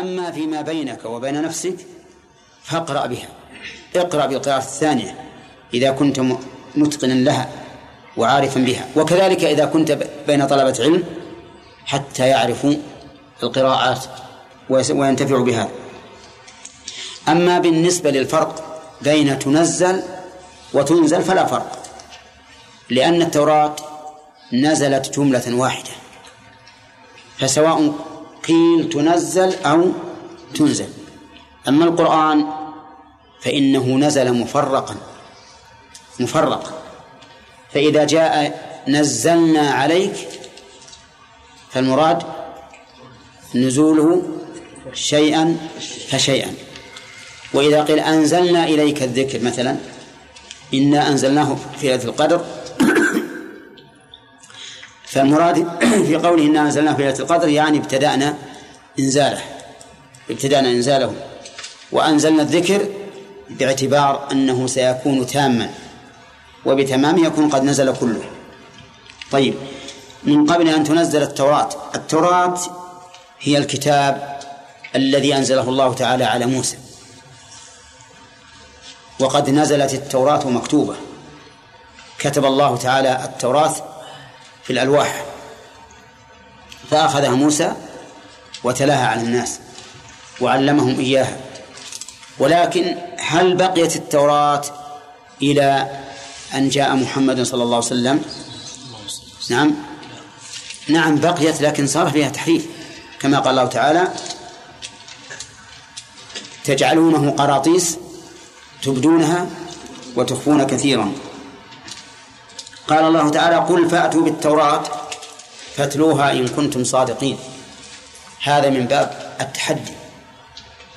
أما فيما بينك وبين نفسك فاقرأ بها. اقرأ بالقراءة الثانية إذا كنت متقنا لها وعارفا بها. وكذلك إذا كنت بين طلبة علم حتى يعرفوا القراءات وينتفعوا بها. أما بالنسبة للفرق بين تنزل وتنزل فلا فرق لأن التوراة نزلت جملة واحدة. فسواء قيل تنزل أو تنزل. أما القرآن فإنه نزل مفرقا مفرقا. فإذا جاء نزلنا عليك فالمراد نزوله شيئا فشيئا. وإذا قيل أنزلنا إليك الذكر مثلا إنا أنزلناه في ليلة القدر فالمراد في قوله إنا أنزلناه في ليلة القدر يعني ابتدأنا إنزاله ابتدأنا إنزاله. وأنزلنا الذكر باعتبار أنه سيكون تاما وبتمام يكون قد نزل كله. طيب من قبل أن تنزل التوراة التوراة هي الكتاب الذي أنزله الله تعالى على موسى. وقد نزلت التوراة مكتوبة. كتب الله تعالى التوراة في الألواح. فأخذها موسى وتلاها على الناس وعلمهم إياها. ولكن هل بقيت التوراة إلى أن جاء محمد صلى الله عليه وسلم؟ نعم. نعم بقيت لكن صار فيها تحريف. كما قال الله تعالى تجعلونه قراطيس تبدونها وتخفون كثيرا. قال الله تعالى قل فأتوا بالتوراة فاتلوها إن كنتم صادقين. هذا من باب التحدي.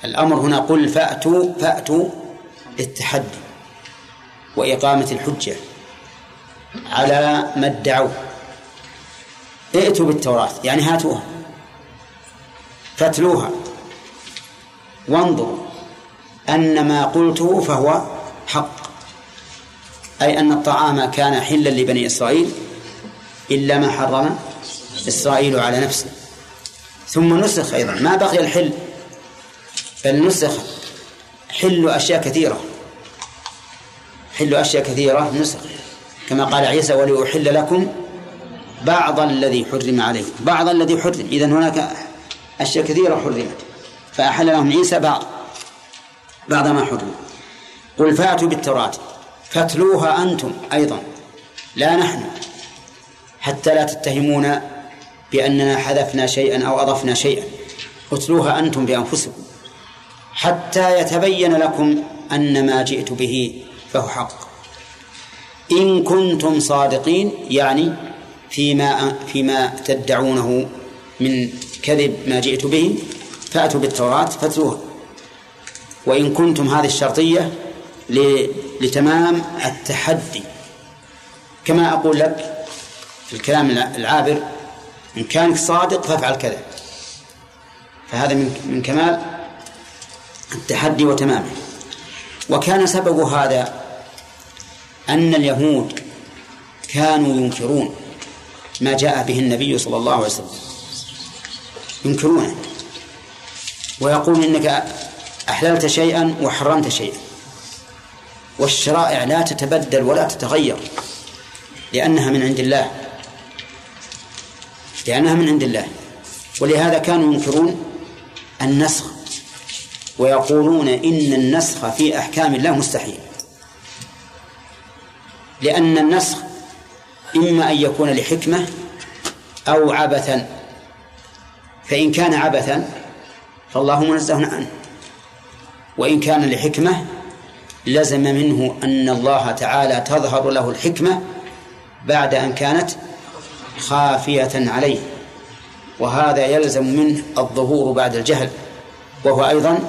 الأمر هنا قل فأتوا فأتوا للتحدي وإقامة الحجة على ما ادعوه ائتوا بالتوراة يعني هاتوها. فاتلوها. وانظروا أن ما قلته فهو حق. أي أن الطعام كان حلا لبني إسرائيل إلا ما حرم إسرائيل على نفسه. ثم نسخ أيضا ما بقي الحل؟ بل نسخ حل أشياء كثيرة. حل أشياء كثيرة نسخ. كما قال عيسى ولأحل لكم بعض الذي حرم عليكم بعض الذي حرم إذا هناك أشياء كثيرة حرمت فأحل لهم عيسى بعض بعض ما حرم. قل فاتوا بالتوراة. فاتلوها أنتم أيضا. لا نحن. حتى لا تتهمون بأننا حذفنا شيئا أو أضفنا شيئا. اتلوها أنتم بأنفسكم. حتى يتبين لكم أن ما جئت به فهو حق. إن كنتم صادقين يعني فيما فيما تدعونه من كذب ما جئت به فأتوا بالتوراة فاتلوها. وإن كنتم هذه الشرطية لتمام التحدي. كما أقول لك في الكلام العابر إن كانك صادق فافعل كذا. فهذا من من كمال التحدي وتمامه. وكان سبب هذا أن اليهود كانوا ينكرون ما جاء به النبي صلى الله عليه وسلم. ينكرونه. ويقول إنك أحللت شيئا وحرمت شيئا. والشرائع لا تتبدل ولا تتغير. لأنها من عند الله. لأنها من عند الله. ولهذا كانوا ينكرون النسخ. ويقولون إن النسخ في أحكام الله مستحيل. لأن النسخ إما أن يكون لحكمة أو عبثا. فإن كان عبثا فالله منزه عنه. وإن كان لحكمة لزم منه أن الله تعالى تظهر له الحكمة بعد أن كانت خافية عليه. وهذا يلزم منه الظهور بعد الجهل وهو أيضا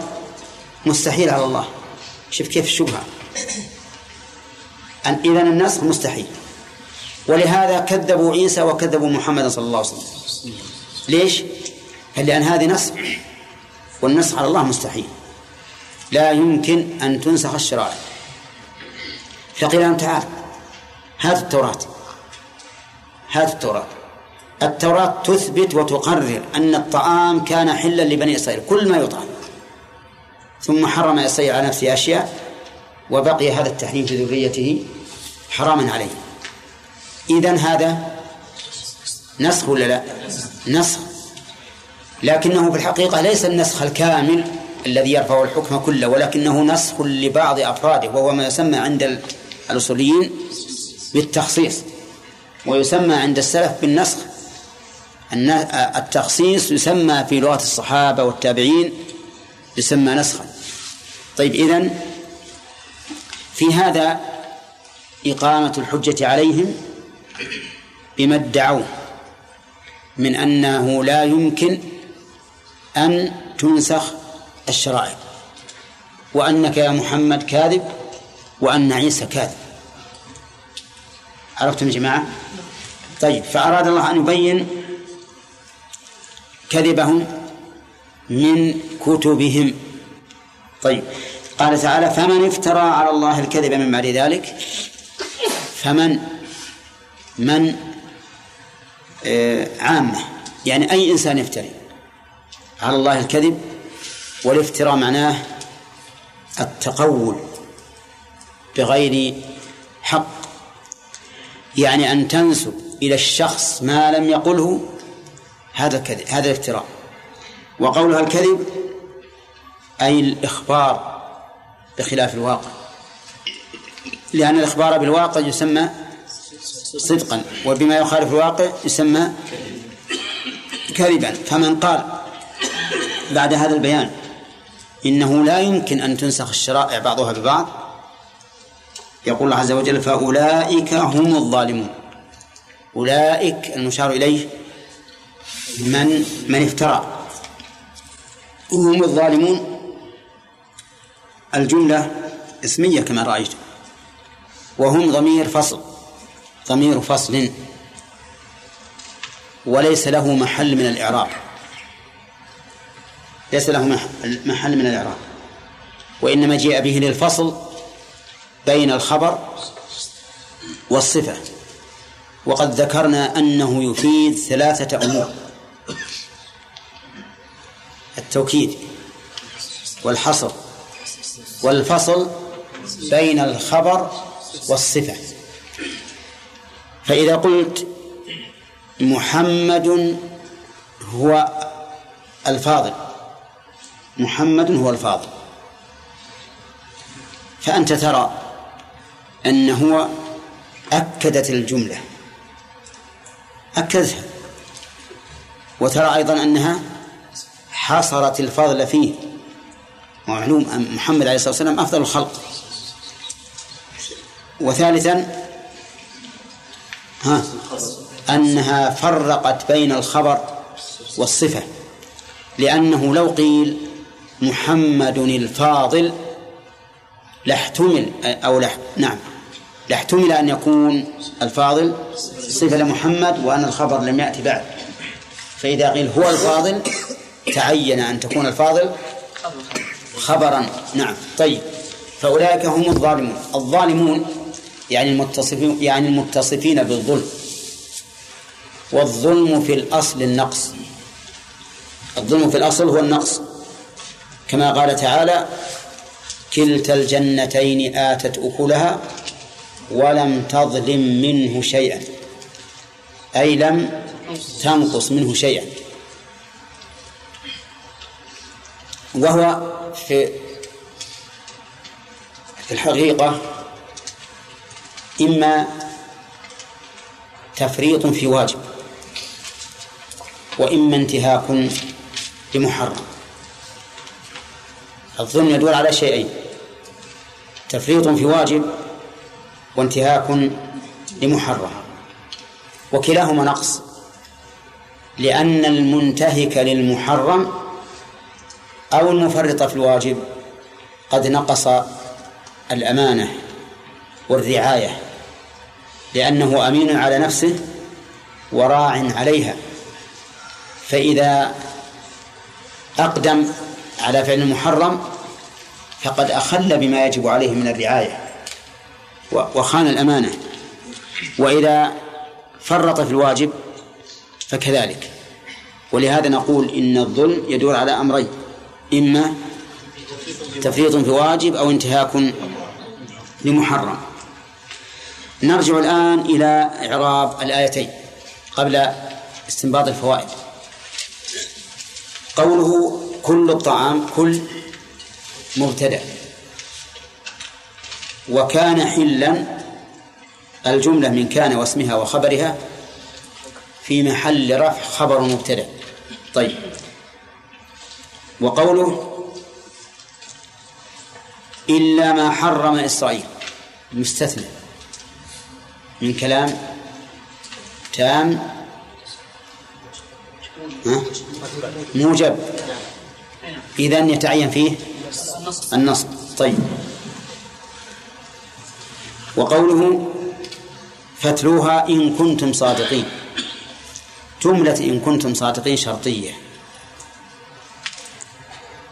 مستحيل على الله. شوف كيف الشبهة. أن إذن النسخ مستحيل. ولهذا كذبوا عيسى وكذبوا محمد صلى الله عليه وسلم. ليش؟ لأن هذه نسخ والنسخ على الله مستحيل. لا يمكن أن تنسخ الشرائع. فقيل لهم تعال هات التوراة. هات التوراة. التوراة تثبت وتقرر أن الطعام كان حلا لبني إسرائيل كل ما يطعم. ثم حرم إسرائيل على نفسه أشياء وبقي هذا التحريم في ذريته حراما عليه. إذن هذا نسخ ولا لا؟ نسخ. لكنه في الحقيقة ليس النسخ الكامل الذي يرفع الحكم كله ولكنه نسخ لبعض أفراده وهو ما يسمى عند الأصوليين بالتخصيص ويسمى عند السلف بالنسخ. التخصيص يسمى في لغة الصحابة والتابعين يسمى نسخا. طيب إذن في هذا إقامة الحجة عليهم بما ادعوه من أنه لا يمكن أن تنسخ الشرائع. وأنك يا محمد كاذب وأن عيسى كاذب. عرفتم يا جماعة؟ طيب فأراد الله أن يبين كذبهم من كتبهم. طيب قال تعالى فمن افترى على الله الكذب من بعد ذلك فمن من آه عامة يعني أي إنسان يفتري على الله الكذب والافتراء معناه التقول بغير حق. يعني أن تنسب إلى الشخص ما لم يقله هذا كذب هذا الافتراء. وقولها الكذب أي الإخبار بخلاف الواقع. لأن الإخبار بالواقع يسمى صدقا وبما يخالف الواقع يسمى كذبا. فمن قال بعد هذا البيان إنه لا يمكن أن تنسخ الشرائع بعضها ببعض. يقول الله عز وجل فأولئك هم الظالمون. أولئك المشار إليه من من افترى. هم الظالمون. الجملة اسمية كما رأيت. وهم ضمير فصل. ضمير فصل. وليس له محل من الإعراب. ليس له محل من الإعراب. وإنما جاء به للفصل بين الخبر والصفة. وقد ذكرنا أنه يفيد ثلاثة أمور. التوكيد والحصر والفصل بين الخبر والصفة. فإذا قلت محمد هو الفاضل محمد هو الفاضل. فأنت ترى أن هو أكدت الجملة. أكدتها وترى أيضا أنها حصرت الفضل فيه. ومعلوم أن محمد عليه الصلاة والسلام أفضل الخلق. وثالثا ها أنها فرقت بين الخبر والصفة. لأنه لو قيل محمد الفاضل لاحتمل أو لح نعم لاحتمل أن يكون الفاضل صفة لمحمد وأن الخبر لم يأتي بعد. فإذا قيل هو الفاضل تعين أن تكون الفاضل خبرا. نعم طيب. فأولئك هم الظالمون. الظالمون يعني المتصفين يعني المتصفين بالظلم. والظلم في الأصل النقص. الظلم في الأصل هو النقص. كما قال تعالى كلتا الجنتين آتت أكلها ولم تظلم منه شيئا. أي لم تنقص منه شيئا. وهو في في الحقيقة إما تفريط في واجب وإما انتهاك لمحرم. الظلم يدل على شيئين تفريط في واجب وانتهاك لمحرم وكلاهما نقص لأن المنتهك للمحرم أو المفرط في الواجب قد نقص الأمانة والرعاية لأنه أمين على نفسه وراع عليها فإذا أقدم على فعل المحرم فقد أخل بما يجب عليه من الرعاية وخان الأمانة. وإذا فرط في الواجب فكذلك. ولهذا نقول إن الظلم يدور على أمرين إما تفريط في واجب أو انتهاك لمحرم. نرجع الآن إلى إعراب الآيتين قبل استنباط الفوائد. قوله كل الطعام كل مبتدأ. وكان حلا الجملة من كان واسمها وخبرها في محل رفع خبر مبتدأ. طيب. وقوله إلا ما حرم إسرائيل. مستثنى. من كلام تام. موجب. إذا يتعين فيه النصب. طيب. وقوله فاتلوها إن كنتم صادقين. جملة إن كنتم صادقين شرطية.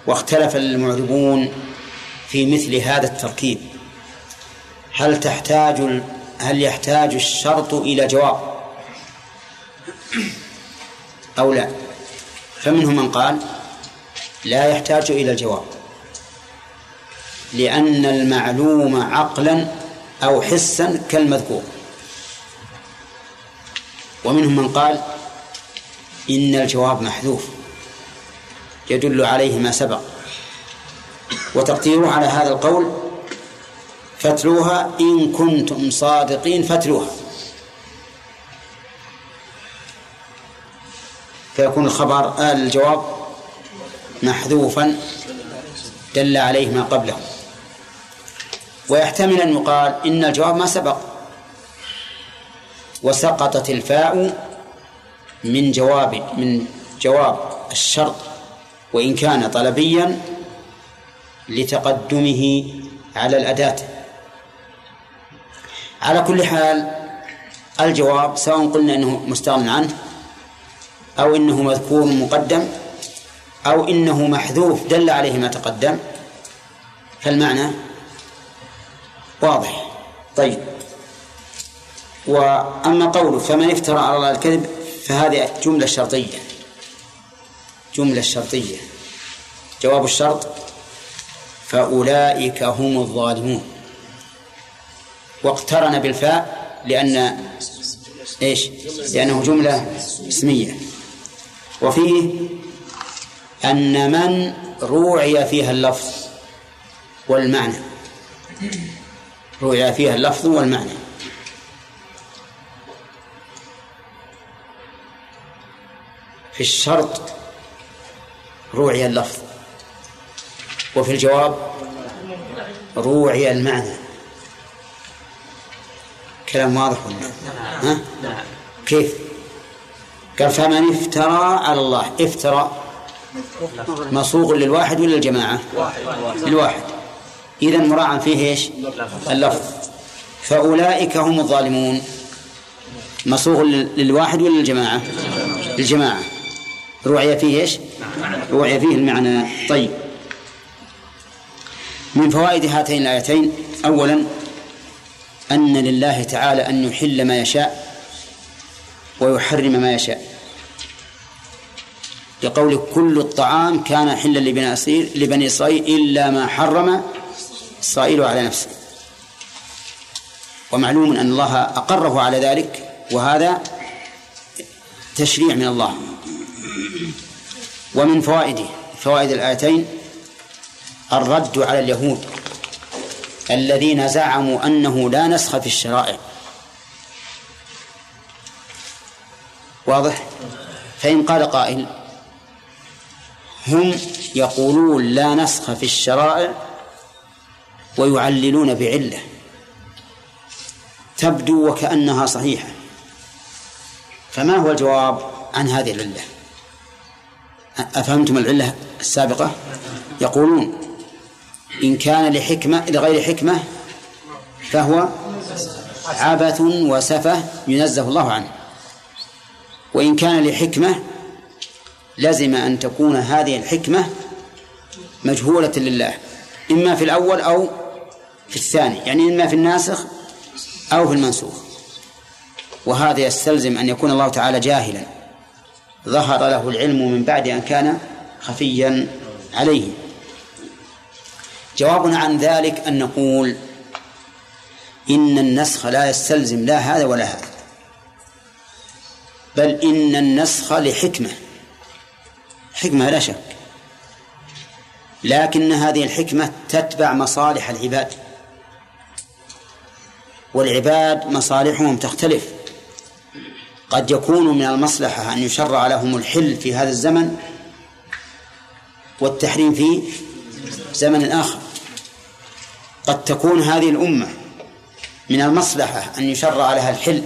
واختلف المعربون في مثل هذا التركيب. هل تحتاج هل يحتاج الشرط إلى جواب؟ أو لا؟ فمنهم من قال لا يحتاج إلى الجواب. لأن المعلوم عقلا أو حسا كالمذكور. ومنهم من قال إن الجواب محذوف. يدل عليه ما سبق. وتقديره على هذا القول فاتلوها إن كنتم صادقين فاتلوها. فيكون الخبر آل الجواب محذوفا دل عليه ما قبله ويحتمل أن يقال إن الجواب ما سبق. وسقطت الفاء من جواب من جواب الشرط وإن كان طلبيا لتقدمه على الأداة. على كل حال الجواب سواء قلنا أنه مستغن عنه أو إنه مذكور مقدم أو إنه محذوف دل عليه ما تقدم. فالمعنى واضح. طيب. وأما قوله فمن افترى على الله الكذب فهذه جملة شرطية. جملة شرطية. جواب الشرط فأولئك هم الظالمون. واقترن بالفاء لأن إيش؟ لأنه جملة اسمية. وفيه أن من روعي فيها اللفظ والمعنى. روعي فيها اللفظ والمعنى. في الشرط روعي اللفظ. وفي الجواب روعي المعنى. كلام واضح ولا ها؟ كيف؟ قال فمن افترى على الله افترى. مصوغ للواحد ولا للجماعة؟ للواحد إذا مراعى فيه إيش؟ اللفظ فأولئك هم الظالمون مصوغ للواحد ولا للجماعة؟ للجماعة روعي فيه إيش؟ روعي فيه المعنى طيب من فوائد هاتين الآيتين أولا أن لله تعالى أن يحل ما يشاء ويحرم ما يشاء لقول كل الطعام كان حلا لبني إسرائيل لبني إسرائيل إلا ما حرم إسرائيل على نفسه. ومعلوم أن الله أقره على ذلك وهذا تشريع من الله. ومن فوائده فوائد الآيتين الرد على اليهود الذين زعموا أنه لا نسخ في الشرائع. واضح؟ فإن قال قائل هم يقولون لا نسخ في الشرائع ويعللون بعلة. تبدو وكأنها صحيحة. فما هو الجواب عن هذه العلة؟ أفهمتم العلة السابقة؟ يقولون إن كان لحكمة لغير حكمة فهو عبث وسفة ينزه الله عنه. وإن كان لحكمة لزم أن تكون هذه الحكمة مجهولة لله إما في الأول أو في الثاني يعني إما في الناسخ أو في المنسوخ. وهذا يستلزم أن يكون الله تعالى جاهلا. ظهر له العلم من بعد أن كان خفيا عليه. جوابنا عن ذلك أن نقول إن النسخ لا يستلزم لا هذا ولا هذا بل إن النسخ لحكمة. حكمة لا شك. لكن هذه الحكمة تتبع مصالح العباد. والعباد مصالحهم تختلف. قد يكون من المصلحة أن يشرع لهم الحل في هذا الزمن والتحريم في زمن آخر. قد تكون هذه الأمة من المصلحة أن يشرع لها الحل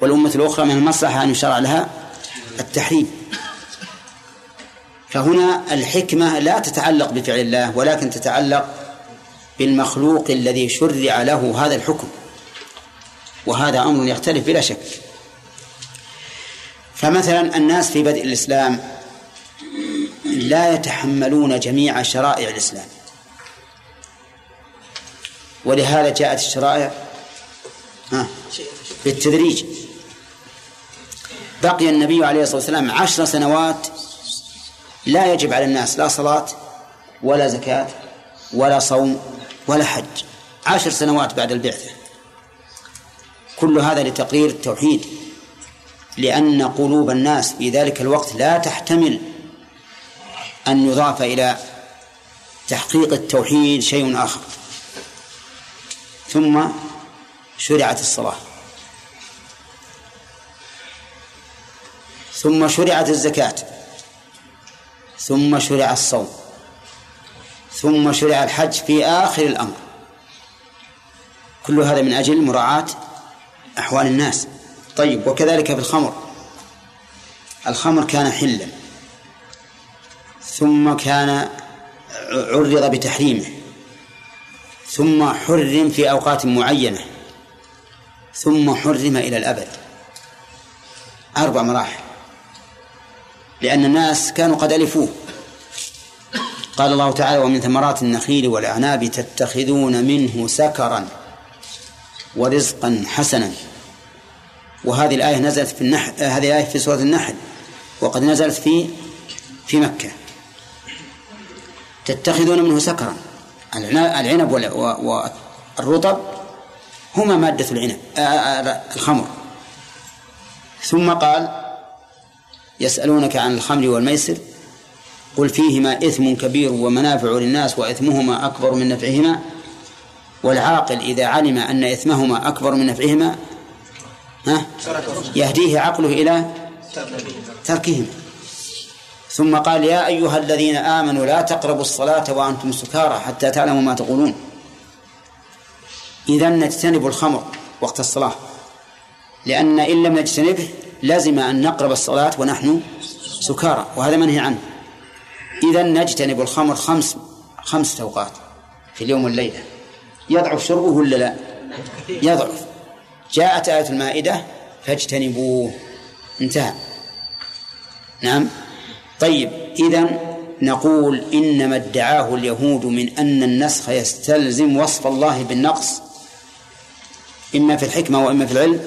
والأمة الأخرى من المصلحة أن يشرع لها التحريم. فهنا الحكمة لا تتعلق بفعل الله ولكن تتعلق بالمخلوق الذي شرع له هذا الحكم. وهذا أمر يختلف بلا شك. فمثلا الناس في بدء الإسلام لا يتحملون جميع شرائع الإسلام. ولهذا جاءت الشرائع بالتدريج. بقي النبي عليه الصلاة والسلام عشر سنوات لا يجب على الناس لا صلاة ولا زكاة ولا صوم ولا حج. عشر سنوات بعد البعثة. كل هذا لتقرير التوحيد. لأن قلوب الناس في ذلك الوقت لا تحتمل أن يضاف إلى تحقيق التوحيد شيء آخر. ثم شرعت الصلاة. ثم شرعت الزكاة. ثم شرع الصوم. ثم شرع الحج في آخر الأمر. كل هذا من أجل مراعاة أحوال الناس. طيب وكذلك في الخمر. الخمر كان حلا. ثم كان عرض بتحريمه. ثم حرم في أوقات معينة. ثم حرم إلى الأبد. أربع مراحل. لأن الناس كانوا قد ألفوه. قال الله تعالى ومن ثمرات النخيل والأعناب تتخذون منه سكرا ورزقا حسنا. وهذه الآية نزلت في النحل هذه الآية في سورة النحل وقد نزلت في في مكة. تتخذون منه سكرا. العنب والرطب هما مادة العنب الخمر. ثم قال يسألونك عن الخمر والميسر قل فيهما إثم كبير ومنافع للناس وإثمهما أكبر من نفعهما والعاقل إذا علم أن إثمهما أكبر من نفعهما ها؟ يهديه عقله إلى تركهما ثم قال يا أيها الذين آمنوا لا تقربوا الصلاة وأنتم سكارى حتى تعلموا ما تقولون. إذا نجتنب الخمر وقت الصلاة لأن إن لم نجتنبه لازم أن نقرب الصلاة ونحن سكارى وهذا منهي عنه. إذا نجتنب الخمر خمس خمس أوقات في اليوم والليلة. يضعف شربه ولا لا؟ يضعف. جاءت آية المائدة فاجتنبوه. انتهى. نعم. طيب إذا نقول إنما ادعاه اليهود من أن النسخ يستلزم وصف الله بالنقص إما في الحكمة وإما في العلم.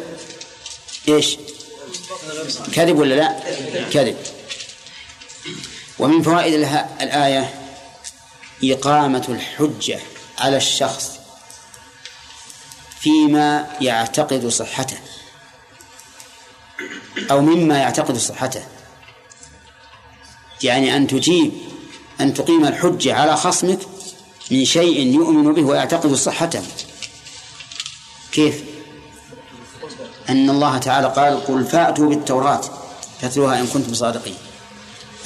إيش؟ كذب ولا لا؟ كذب ومن فوائد الآية إقامة الحجة على الشخص فيما يعتقد صحته. أو مما يعتقد صحته. يعني أن تجيب أن تقيم الحجة على خصمك من شيء يؤمن به ويعتقد صحته. كيف؟ أن الله تعالى قال قل فأتوا بالتوراة. فاتلوها إن كنتم صادقين.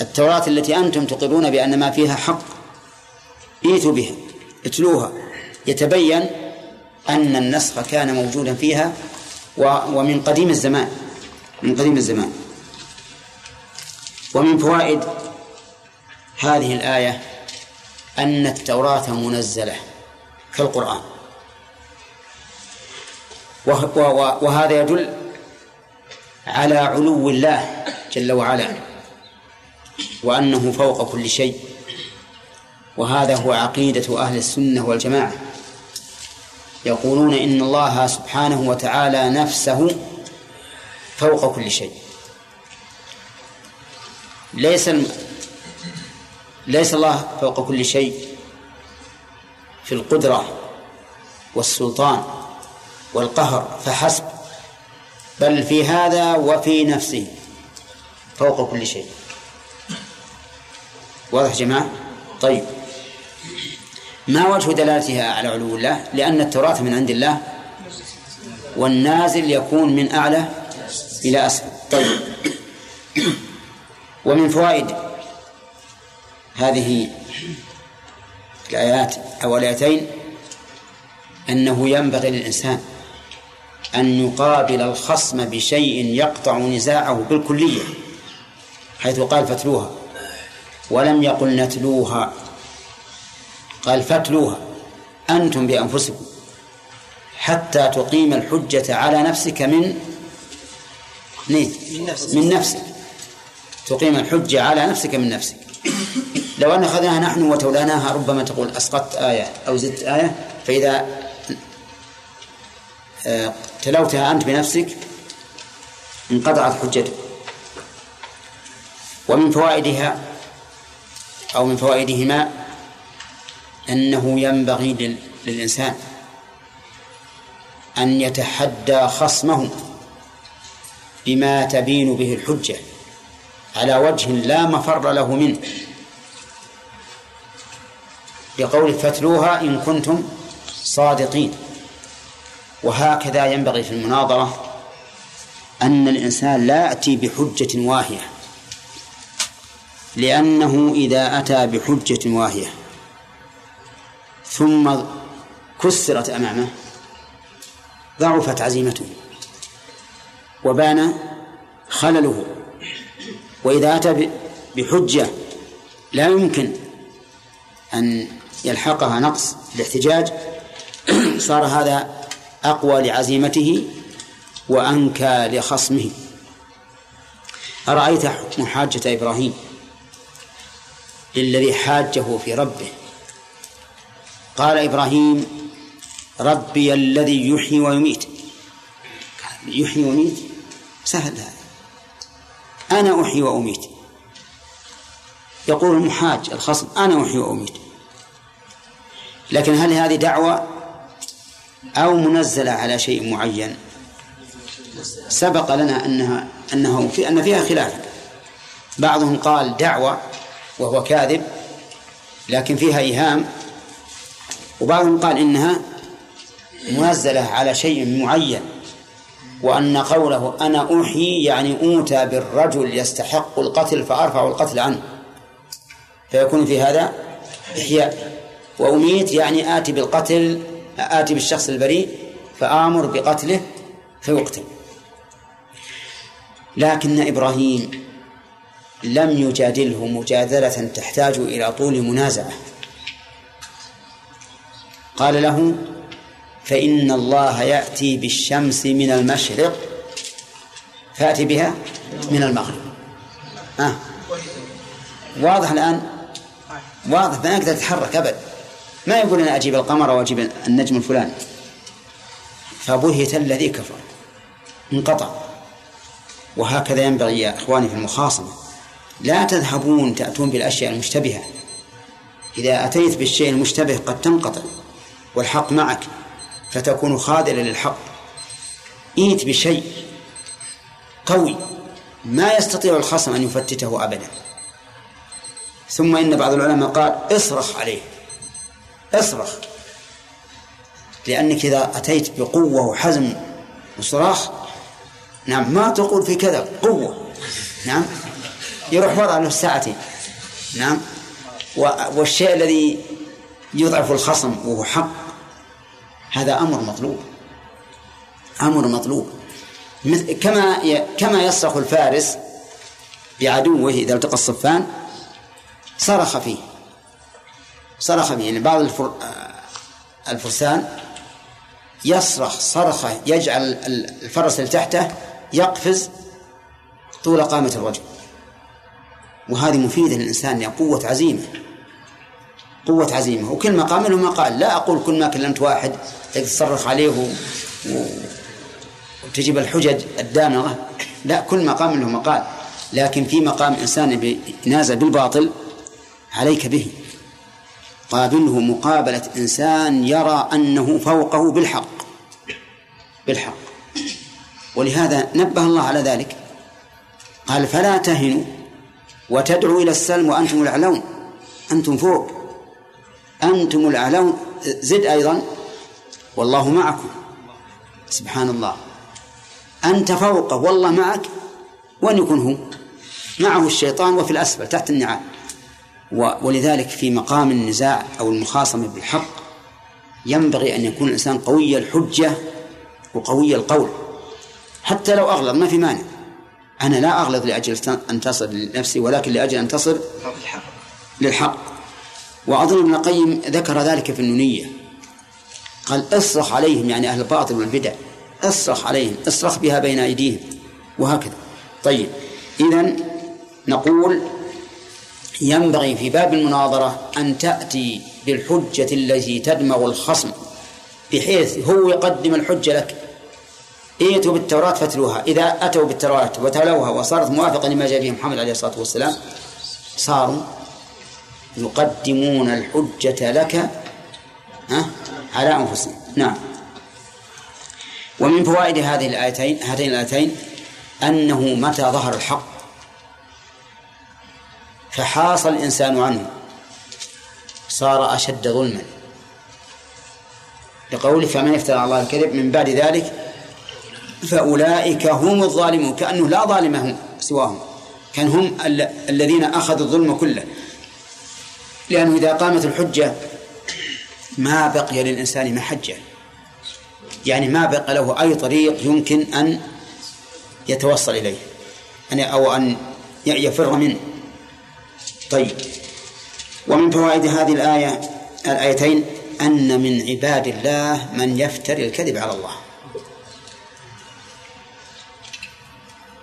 التوراة التي أنتم تقرون بأن ما فيها حق ائتوا بها اتلوها. يتبين أن النسخ كان موجودا فيها ومن قديم الزمان من قديم الزمان. ومن فوائد هذه الآية أن التوراة منزلة كالقرآن. وهذا يدل على علو الله جل وعلا وأنه فوق كل شيء وهذا هو عقيدة أهل السنة والجماعة يقولون إن الله سبحانه وتعالى نفسه فوق كل شيء ليس. ليس الله فوق كل شيء في القدرة والسلطان والقهر فحسب. بل في هذا وفي نفسه فوق كل شيء. واضح جماعة؟ طيب. ما وجه دلالتها على علو الله؟ لأن التوراة من عند الله والنازل يكون من أعلى إلى أسفل. طيب. ومن فوائد هذه الآيات أو الآيتين أنه ينبغي للإنسان أن يقابل الخصم بشيء يقطع نزاعه بالكلية حيث قال فتلوها ولم يقل نتلوها قال فاتلوها أنتم بأنفسكم حتى تقيم الحجة على نفسك من من نفسك. تقيم الحجة على نفسك من نفسك. لو أن أخذناها نحن وتولاناها ربما تقول أسقطت آية أو زدت آية فإذا تلوتها أنت بنفسك انقطعت حجتك ومن فوائدها أو من فوائدهما أنه ينبغي للإنسان أن يتحدى خصمه بما تبين به الحجة على وجه لا مفر له منه. بقول فتلوها إن كنتم صادقين. وهكذا ينبغي في المناظرة أن الإنسان لا يأتي بحجة واهية لأنه إذا أتى بحجة واهية ثم كسرت أمامه ضعفت عزيمته وبان خلله وإذا أتى بحجة لا يمكن أن يلحقها نقص في الاحتجاج صار هذا أقوى لعزيمته وأنكى لخصمه. أرأيت حكم حاجة إبراهيم للذي حاجة في ربه؟ قال إبراهيم ربي الذي يحيي ويميت. يحيي ويميت؟ سهل هذا. أنا أحيي وأميت. يقول المحاج الخصم أنا أحيي وأميت. لكن هل هذه دعوة؟ أو منزلة على شيء معين. سبق لنا أنها أنه في أن فيها خلاف. بعضهم قال دعوة وهو كاذب لكن فيها إيهام. وبعضهم قال إنها منزلة على شيء معين وأن قوله أنا أحيي يعني أوتى بالرجل يستحق القتل فأرفع القتل عنه. فيكون في هذا إحياء. وأميت يعني آتي بالقتل آتي بالشخص البريء فآمر بقتله فيقتل. لكن إبراهيم لم يجادله مجادلة تحتاج إلى طول منازعة. قال له فإن الله يأتي بالشمس من المشرق فأتي بها من المغرب. آه. واضح الآن؟ واضح ما يقدر يتحرك أبد. ما يقول أنا أجيب القمر وأجيب النجم الفلاني. فبهت الذي كفر. انقطع. وهكذا ينبغي يا إخواني في المخاصمة. لا تذهبون تأتون بالأشياء المشتبهة. إذا أتيت بالشيء المشتبه قد تنقطع. والحق معك. فتكون خاذلا للحق. إيت بشيء قوي. ما يستطيع الخصم أن يفتته أبدا. ثم إن بعض العلماء قال اصرخ عليه. اصرخ لأنك إذا أتيت بقوة وحزم وصراخ نعم ما تقول في كذا قوة. نعم يروح وضع له ساعتين. نعم والشيء الذي يضعف الخصم وهو حق هذا أمر مطلوب. أمر مطلوب. كما كما يصرخ الفارس بعدوه إذا التقى الصفان صرخ فيه. صرخ فيه يعني بعض الفر... الفرسان يصرخ صرخة يجعل الفرس اللي تحته يقفز طول قامة الرجل. وهذه مفيدة للإنسان قوة عزيمة قوة عزيمة. وكل مقام له مقال لا أقول كل ما كلمت واحد تصرخ عليه و... وتجيب الحجج الدامغة. لا كل مقام له مقال لكن في مقام إنسان نازل بالباطل عليك به. قابله مقابلة إنسان يرى أنه فوقه بالحق. بالحق. ولهذا نبه الله على ذلك. قال فلا تهنوا وتدعوا إلى السلم وأنتم الأعلون. أنتم فوق. أنتم الأعلون. زد أيضا. والله معكم. سبحان الله أنت فوقه. والله معك. وأن يكون هو معه الشيطان وفي الأسفل تحت النعال. ولذلك في مقام النزاع أو المخاصمة بالحق ينبغي أن يكون الإنسان قوي الحجة وقوي القول. حتى لو أغلظ ما في مانع. أنا لا أغلظ لأجل أن تصل لنفسي ولكن لأجل أن تصل للحق. وأظن ابن القيم ذكر ذلك في النونية. قال أصرخ عليهم يعني أهل الباطل والبدع. أصرخ عليهم أصرخ بها بين أيديهم. وهكذا. طيب إذا نقول ينبغي في باب المناظرة أن تأتي بالحجة التي تدمغ الخصم بحيث هو يقدم الحجة لك. ائتوا بالتوراة فاتلوها. إذا أتوا بالتوراة وتلوها وصارت موافقة لما جاء به محمد عليه الصلاة والسلام صاروا يقدمون الحجة لك ها على أنفسهم. نعم. ومن فوائد هذه الآيتين هاتين الآيتين أنه متى ظهر الحق. فحاص الإنسان عنه. صار أشد ظلما. لقوله فمن افترى على الله الكذب من بعد ذلك فأولئك هم الظالمون كأنه لا ظالم هم سواهم. كان هم الذين أخذوا الظلم كله. لأنه إذا قامت الحجة ما بقي للإنسان محجة. يعني ما بقى له أي طريق يمكن أن يتوصل إليه أو أن يفر منه. طيب. ومن فوائد هذه الآية الآيتين أن من عباد الله من يفتري الكذب على الله.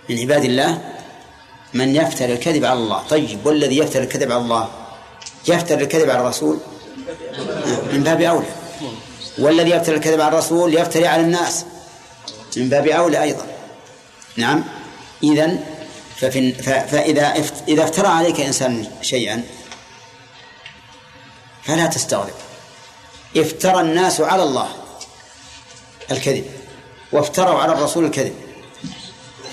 من عباد الله من يفتري الكذب على الله. طيب والذي يفتري الكذب على الله؟ يفتري الكذب على الرسول؟ من باب أولى. والذي يفتري الكذب على الرسول يفتري على الناس؟ من باب أولى أيضا. نعم. إذا ففي فإذا إذا افترى عليك إنسان شيئا فلا تستغرب. افترى الناس على الله الكذب وافتروا على الرسول الكذب.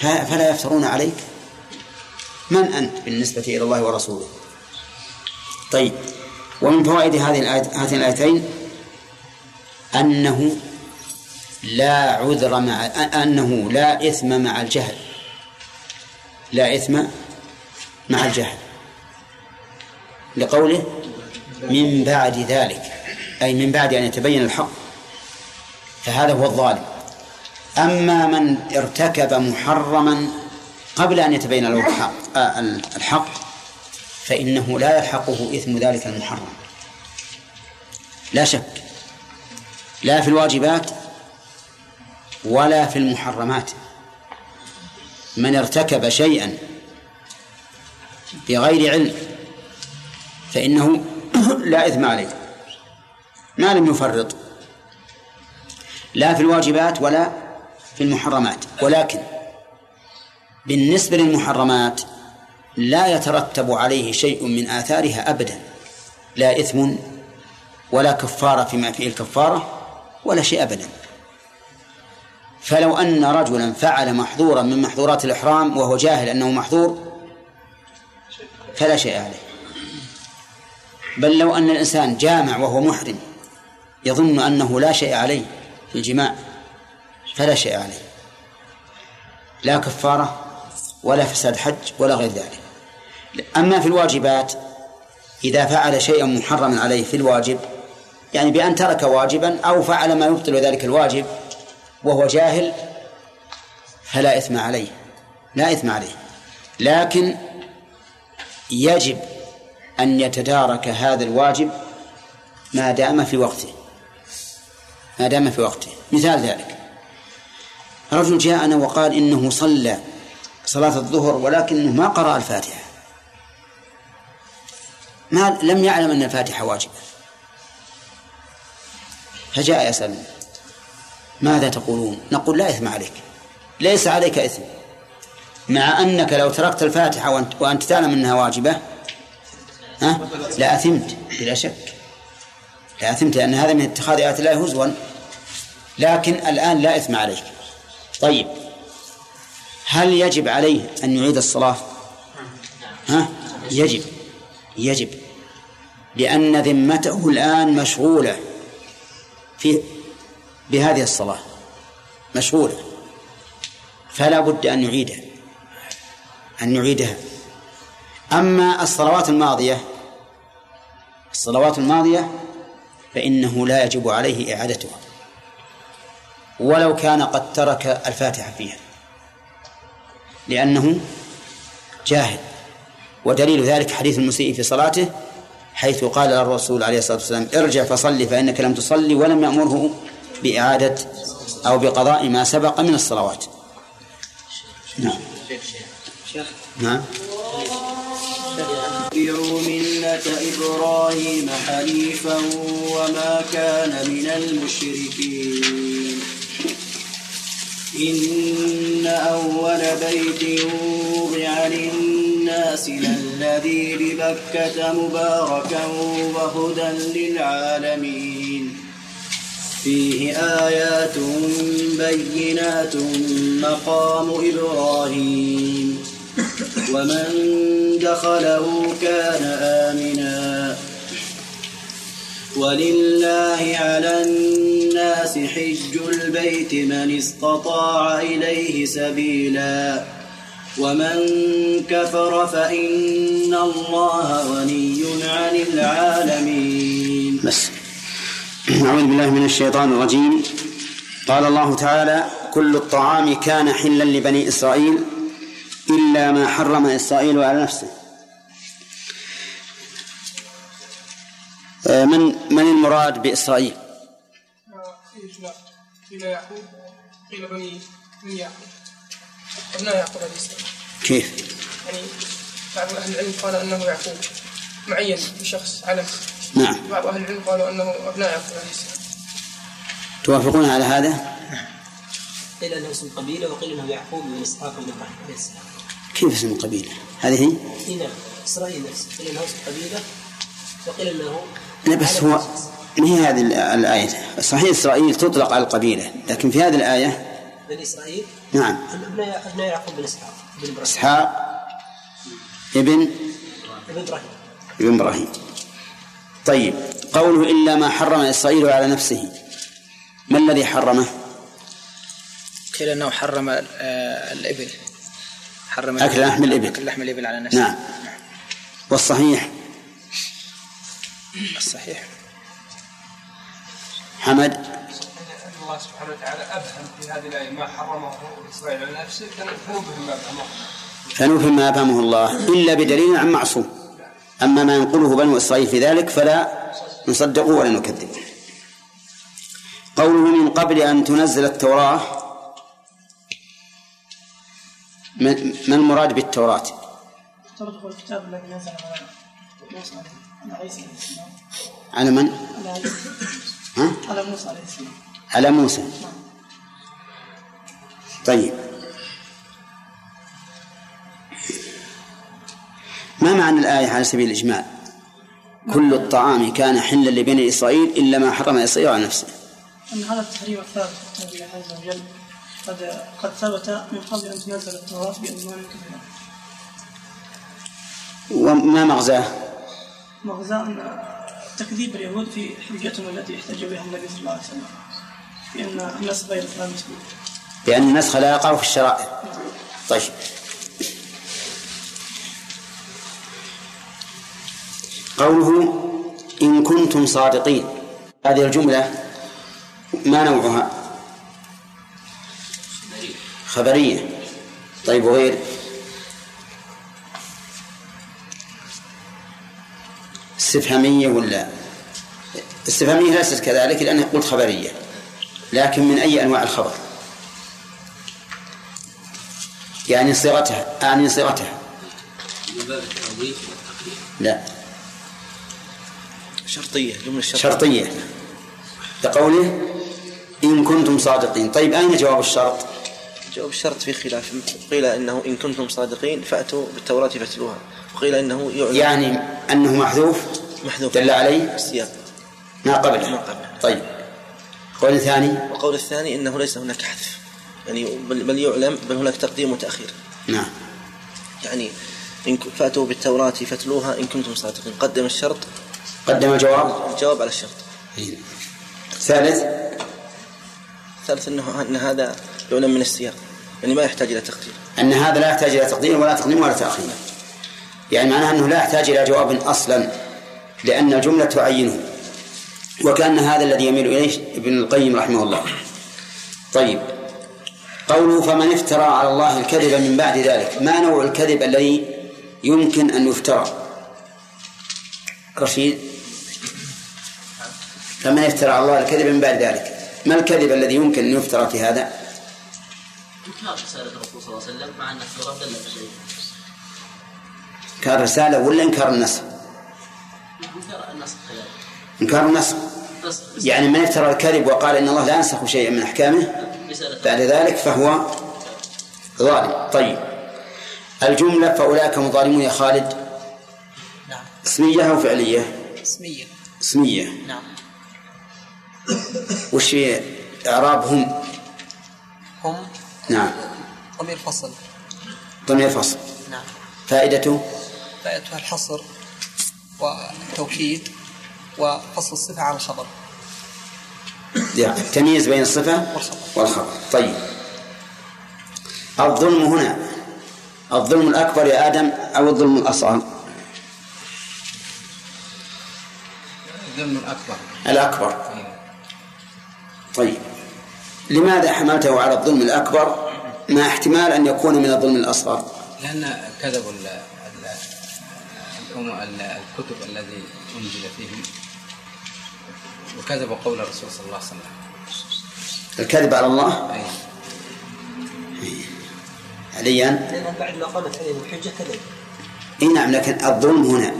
فلا يفترون عليك. من أنت بالنسبة إلى الله ورسوله؟ طيب ومن فوائد هذه هاتين الآيتين أنه لا عذر مع أنه لا إثم مع الجهل. لا إثم مع الجهل. لقوله من بعد ذلك أي من بعد أن يتبين الحق فهذا هو الظالم. أما من ارتكب محرما قبل أن يتبين له الحق, آه، فإنه لا يلحقه إثم ذلك المحرم. لا شك لا في الواجبات ولا في المحرمات. من ارتكب شيئا بغير علم فإنه لا إثم عليه ما لم يفرط لا في الواجبات ولا في المحرمات ولكن بالنسبة للمحرمات لا يترتب عليه شيء من آثارها أبدا لا إثم ولا كفارة فيما فيه الكفارة ولا شيء أبدا. فلو أن رجلا فعل محظورا من محظورات الإحرام وهو جاهل أنه محظور فلا شيء عليه. بل لو أن الإنسان جامع وهو محرم يظن أنه لا شيء عليه في الجماع فلا شيء عليه. لا كفارة ولا فساد حج ولا غير ذلك. أما في الواجبات إذا فعل شيئا محرما عليه في الواجب يعني بأن ترك واجبا أو فعل ما يبطل ذلك الواجب وهو جاهل فلا إثم عليه لا إثم عليه. لكن يجب أن يتدارك هذا الواجب ما دام في وقته. ما دام في وقته. مثال ذلك. رجل جاءنا وقال إنه صلى صلاة الظهر ولكنه ما قرأ الفاتحة. ما لم يعلم أن الفاتحة واجبة. فجاء يسألني. ماذا تقولون؟ نقول لا إثم عليك. ليس عليك إثم. مع أنك لو تركت الفاتحة وأنت, وأنت تعلم أنها واجبة ها؟ لأثمت بلا شك. لأثمت لأن هذا من اتخاذ آيات الله هزوا. لكن الآن لا إثم عليك. طيب. هل يجب عليه أن يعيد الصلاة؟ ها؟ يجب. يجب. لأن ذمته الآن مشغولة. في بهذه الصلاة. مشغولة. فلا بد أن يعيدها أن يعيدها أما الصلوات الماضية الصلوات الماضية فإنه لا يجب عليه إعادتها. ولو كان قد ترك الفاتحة فيها. لأنه جاهل. ودليل ذلك حديث المسيء في صلاته حيث قال الرسول عليه الصلاة والسلام ارجع فصلي فإنك لم تصلي ولم يأمره بإعادة أو بقضاء ما سبق من الصلوات. نعم. نعم. اتبعوا ملة إبراهيم حنيفا وما كان من المشركين. إن أول بيت وضع للناس للذي ببكة مباركا وهدى للعالمين. فيه آيات بينات مقام إبراهيم. ومن دخله كان آمنا. ولله على الناس حج البيت من استطاع إليه سبيلا. ومن كفر فإن الله غني عن العالمين. بس. أعوذ بالله من الشيطان الرجيم قال الله تعالى كل الطعام كان حلا لبني إسرائيل إلا ما حرم إسرائيل على نفسه آه، من من المراد بإسرائيل؟ قيل يعقوب قيل بني من يعقوب أبناء يعقوب عليه السلام كيف؟ يعني بعض أهل العلم قال أنه يعقوب معين بشخص علم نعم. بعض أهل العلم قالوا أنه أبناء يعقوب عليه السلام توافقون على هذا؟ قيل أنه اسم قبيلة وقيل أنه يعقوب بن إسحاق بن إبراهيم عليه السلام. كيف اسم القبيلة؟ هذه؟ هي؟ اي نعم إسرائيل نفسه. قيل أنه اسم قبيلة وقيل أنه لا بس هو ما هي هذه الآية؟ صحيح إسرائيل تطلق على القبيلة لكن في هذه الآية؟ بني إسرائيل؟ نعم. ابناء يعقوب بن إسحاق بن إبراهيم. إسحاق ابن ابن إبراهيم. ابن إبراهيم. طيب قوله إلا ما حرم إسرائيل على نفسه. ما الذي حرمه؟ قيل أنه حرم آه، الإبل. حرم أكل لحم الإبل. أكل لحم الإبل على نفسه. نعم. والصحيح؟ الصحيح. حمد؟ الله سبحانه وتعالى أبهم في هذه الآية ما حرمه إسرائيل على نفسه فنوبهم ما أبهمه. فنفهم ما أفهمه الله. إلا بدليل عن معصوم. أما ما ينقله بنو إسرائيل في ذلك فلا نصدقه ولا نكذبه قوله من قبل أن تنزل التوراة ما المراد بالتوراة؟ هو الكتاب الذي نزل على موسى على عيسى على من؟ على عيسى. ها؟ على موسى عليه السلام. على موسى. طيب. ما معنى الآية على سبيل الإجمال؟ كل الطعام كان حلا لبني إسرائيل إلا ما حرم إسرائيل على نفسه. أن هذا التحريم الثابت عز وجل. قد قد ثبت من قبل أن تنزل التوراة بألوان كثيرة وما مغزاه؟ مغزى أن تكذيب اليهود في حجتهم التي احتج بها النبي صلى الله عليه وسلم. بأن الناس غير ثابت بأن النسخ لا يقع في الشرائع. طيب. قوله إن كنتم صادقين. هذه الجملة ما نوعها؟ خبرية. طيب وغير؟ استفهامية ولا؟ استفهامية ليست كذلك لأنها قلت خبرية لكن من أي أنواع الخبر؟ يعني صيغتها أعني صيغتها. لا. شرطية جملة شرطية. شرطية. كقوله إن كنتم صادقين. طيب أين جواب الشرط؟ جواب الشرط في خلاف. قيل إنه إن كنتم صادقين فأتوا بالتوراة فاتلوها. وقيل إنه يعلم يعني أنه محذوف؟ محذوف. دل عليه؟ السياق. ما قبله. ما قبله. طيب. قول ثاني والقول الثاني إنه ليس هناك حذف. يعني بل, بل يعلم بل هناك تقديم وتأخير. نعم. يعني إن فأتوا بالتوراة فاتلوها إن كنتم صادقين. قدم الشرط. قدم الجواب الجواب على الشرط. ثالث؟ ثالث أنه أن هذا يعلم من السياق. يعني ما يحتاج إلى تقدير. أن هذا لا يحتاج إلى تقديم ولا تقديم ولا تأخير. يعني معناه أنه لا يحتاج إلى جواب أصلا لأن الجملة تعينه. وكأن هذا الذي يميل إليه ابن القيم رحمه الله. طيب. قوله فمن افترى على الله الكذب من بعد ذلك. ما نوع الكذب الذي يمكن أن يفترى؟ رشيد؟ فمن افترى على الله الكذب من بعد ذلك. ما الكذب الذي يمكن أن يفترى في هذا؟ انكار رسالة الرسول صلى الله عليه وسلم مع ان التوراة دل بشيء إنكار الرسالة ولا إنكار النسخ إنكار النسخ إنكار النسخ نسخ يعني من افترى الكذب وقال إن الله لا ينسخ شيئا من أحكامه رسالة بعد ذلك فهو ظالم. طيب. الجملة فأولئك هم ظالمون يا خالد؟ نعم. اسمية أو فعلية؟ اسمية. اسمية. نعم. وش هي إعرابهم هم؟ نعم. ضمير فصل. ضمير فصل. نعم. فائدته فائدتها الحصر والتوكيد وفصل الصفة عن الخبر. يعني التمييز بين الصفة والخبر. والخبر. طيب. الظلم هنا. الظلم الأكبر يا آدم أو الظلم الأصغر؟ الظلم الأكبر. الأكبر. طيب. لماذا حملته على الظلم الأكبر مع احتمال أن يكون من الظلم الأصغر؟ لأن ال- الكتب الذي أنزل فيهم وكذبوا قول الرسول صلى الله عليه وسلم. الكذب على الله؟ أي. عليا لأنها بعد ما قامت عليهم الحجة كذب. إي نعم لكن الظلم هنا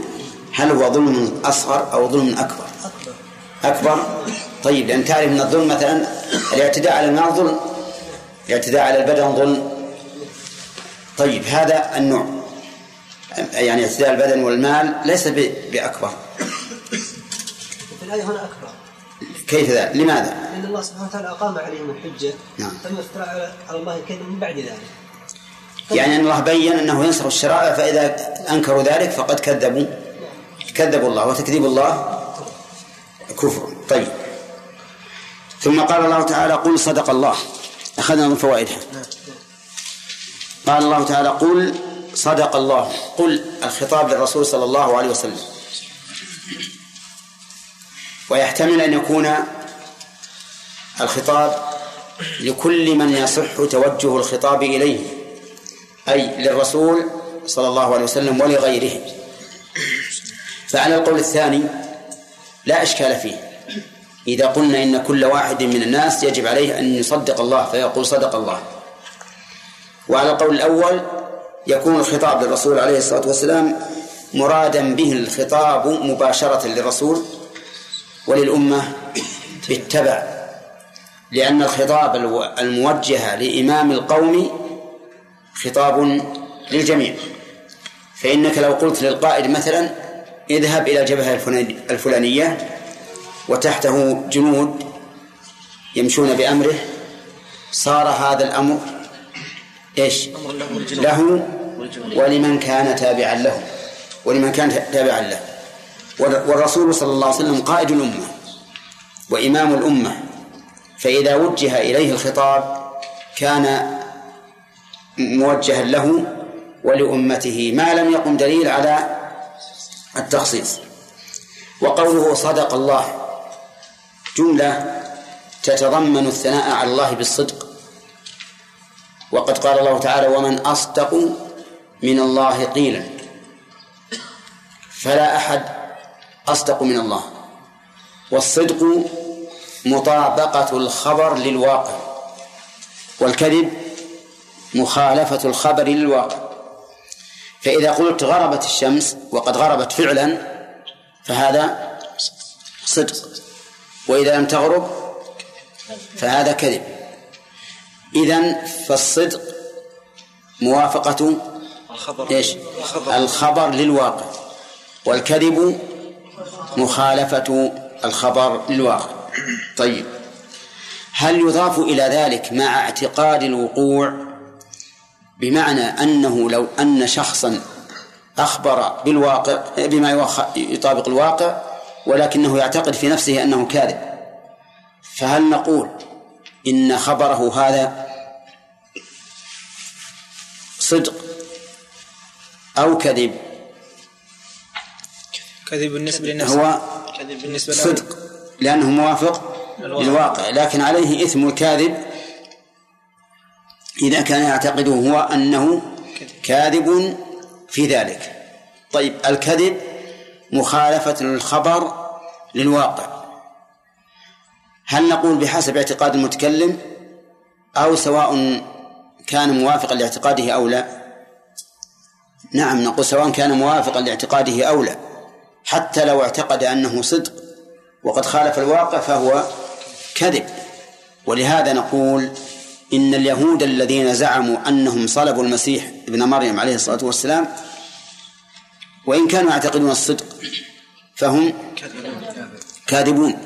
هل هو ظلم أصغر أو ظلم أكبر؟ أكبر. أكبر؟ طيب لأن تعرف ان الظلم مثلا الاعتداء على المال ظلم الاعتداء على البدن ظلم. طيب هذا النوع. يعني اعتداء البدن والمال ليس ب- بأكبر. في الآية هنا أكبر. كيف ذلك؟ لماذا؟ لأن الله سبحانه وتعالى أقام عليهم الحجة نعم. ثم افترى على- الله الكذب من بعد ذلك. يعني أن الله بين أنه ينصر الشرائع فإذا أنكروا ذلك فقد كذبوا. كذبوا الله وتكذيب الله كفر. طيب. ثم قال الله تعالى قل صدق الله. أخذنا من فوائدها. قال الله تعالى قل صدق الله. قل الخطاب للرسول صلى الله عليه وسلم. ويحتمل أن يكون الخطاب لكل من يصح توجه الخطاب إليه أي للرسول صلى الله عليه وسلم ولغيره. فعلى القول الثاني لا إشكال فيه. إذا قلنا إن كل واحد من الناس يجب عليه أن يصدق الله فيقول صدق الله. وعلى القول الأول يكون الخطاب للرسول عليه الصلاة والسلام مرادا به الخطاب مباشرة للرسول وللأمة بالتبع لأن الخطاب الموجه لإمام القوم خطاب للجميع. فإنك لو قلت للقائد مثلا اذهب إلى الجبهة الفلاني- الفلانية وتحته جنود يمشون بأمره. صار هذا الأمر إيش؟ له ولمن كان تابعا له. ولمن كان تابعا له. وال- والرسول صلى الله عليه وسلم قائد الأمة وإمام الأمة. فإذا وجه إليه الخطاب كان موجها له ولأمته ما لم يقم دليل على التخصيص. وقوله صدق الله. جملة تتضمن الثناء على الله بالصدق. وقد قال الله تعالى ومن أصدق من الله قيلا فلا أحد أصدق من الله. والصدق مطابقة الخبر للواقع والكذب مخالفة الخبر للواقع. فإذا قلت غربت الشمس وقد غربت فعلا فهذا صدق. وإذا لم تغرب فهذا كذب. إذن فالصدق موافقة الخبر. إيش؟ الخبر. الخبر للواقع والكذب مخالفة الخبر للواقع. طيب هل يضاف إلى ذلك مع اعتقاد الوقوع؟ بمعنى أنه لو أن شخصا أخبر بالواقع بما يطابق الواقع ولكنه يعتقد في نفسه أنه كاذب. فهل نقول إن خبره هذا صدق أو كذب؟ كذب بالنسبة للنفس هو بالنسبة له صدق لأنه موافق للواقع. لكن عليه إثم الكاذب إذا كان يعتقده هو أنه كاذب في ذلك. طيب الكذب مخالفة للخبر للواقع. هل نقول بحسب اعتقاد المتكلم أو سواء كان موافقا لاعتقاده أو لا؟ نعم نقول سواء كان موافقا لاعتقاده أو لا. حتى لو اعتقد أنه صدق وقد خالف الواقع فهو كذب. ولهذا نقول إن اليهود الذين زعموا أنهم صلبوا المسيح ابن مريم عليه الصلاة والسلام وإن كانوا يعتقدون الصدق فهم كاذبون.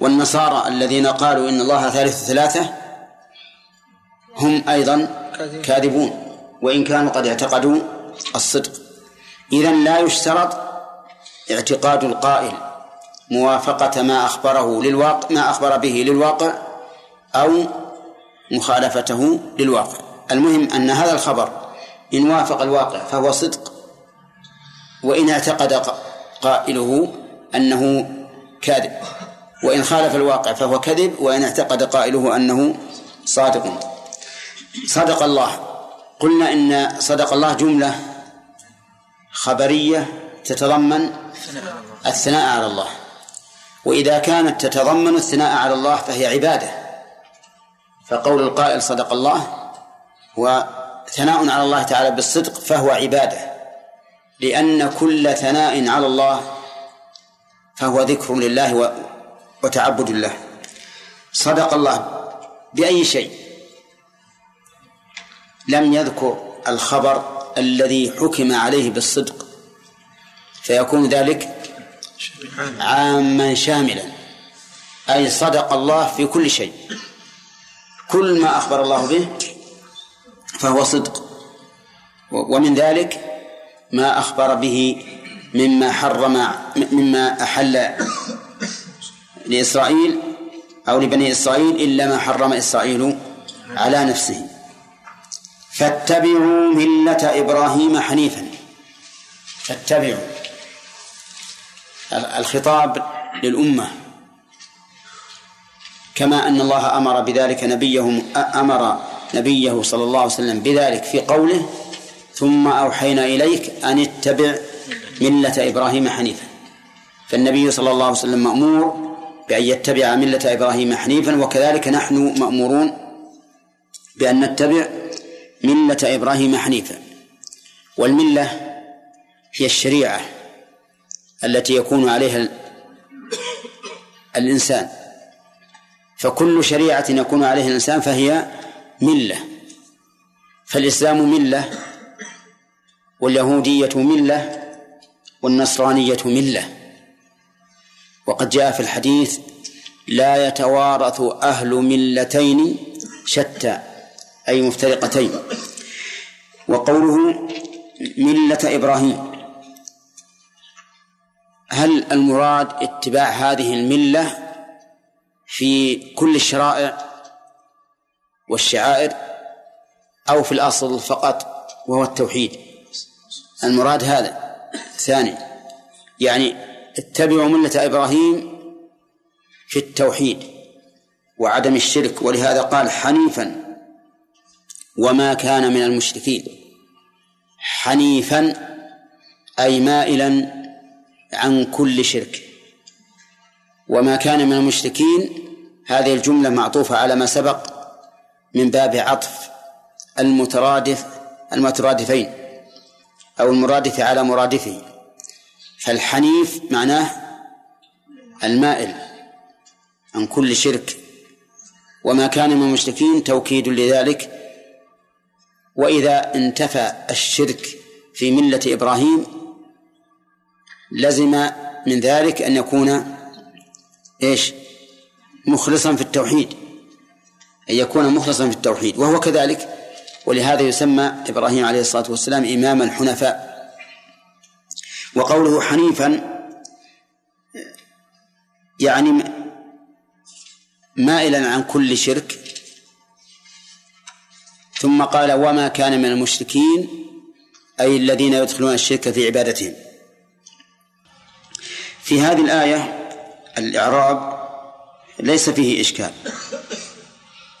والنصارى الذين قالوا إن الله ثالث ثلاثة هم أيضا كاذبون وإن كانوا قد اعتقدوا الصدق. إذا لا يشترط اعتقاد القائل موافقة ما أخبره للواقع ما أخبر به للواقع أو مخالفته للواقع. المهم أن هذا الخبر إن وافق الواقع فهو صدق وإن اعتقد قائله أنه كاذب. وإن خالف الواقع فهو كذب وإن اعتقد قائله أنه صادق. صدق الله. قلنا إن صدق الله جملة خبرية تتضمن الثناء على الله. وإذا كانت تتضمن الثناء على الله فهي عبادة. فقول القائل صدق الله وثناء على الله تعالى بالصدق فهو عبادة. لأن كل ثناء على الله فهو ذكر لله وتعبد الله صدق الله بأي شيء. لم يذكر الخبر الذي حكم عليه بالصدق فيكون ذلك عاما شاملا. أي صدق الله في كل شيء. كل ما أخبر الله به فهو صدق. ومن ذلك ما أخبر به مما حرم مما أحل لإسرائيل أو لبني إسرائيل إلا ما حرم إسرائيل على نفسه. فاتبعوا ملة إبراهيم حنيفا. فاتبعوا. ال- الخطاب للأمة. كما أن الله أمر بذلك نبيه أمر نبيه صلى الله عليه وسلم بذلك في قوله ثم أوحينا إليك أن اتبع ملة إبراهيم حنيفا. فالنبي صلى الله عليه وسلم مأمور بأن يتبع ملة إبراهيم حنيفا وكذلك نحن مأمورون بأن نتبع ملة إبراهيم حنيفا. والملة هي الشريعة التي يكون عليها ال- الإنسان. فكل شريعة يكون عليها الإنسان فهي ملة. فالإسلام ملة واليهودية ملة والنصرانية ملة. وقد جاء في الحديث لا يتوارث أهل ملتين شتى أي مفترقتين. وقوله ملة إبراهيم هل المراد اتباع هذه الملة في كل الشرائع والشعائر أو في الأصل فقط وهو التوحيد؟ المراد هذا. ثاني يعني اتبعوا ملة إبراهيم في التوحيد وعدم الشرك ولهذا قال حنيفا وما كان من المشركين حنيفا أي مائلا عن كل شرك. وما كان من المشركين هذه الجملة معطوفة على ما سبق من باب عطف المترادف المترادفين. أو المرادف على مرادفه. فالحنيف معناه المائل عن كل شرك. وما كان من المشركين توكيد لذلك. وإذا انتفى الشرك في ملة إبراهيم لزم من ذلك أن يكون إيش؟ مخلصا في التوحيد. أن يكون مخلصا في التوحيد. وهو كذلك ولهذا يسمى إبراهيم عليه الصلاة والسلام إمام الحنفاء وقوله حنيفا يعني مائلا عن كل شرك. ثم قال وما كان من المشركين أي الذين يدخلون الشرك في عبادتهم. في هذه الآية الإعراب ليس فيه إشكال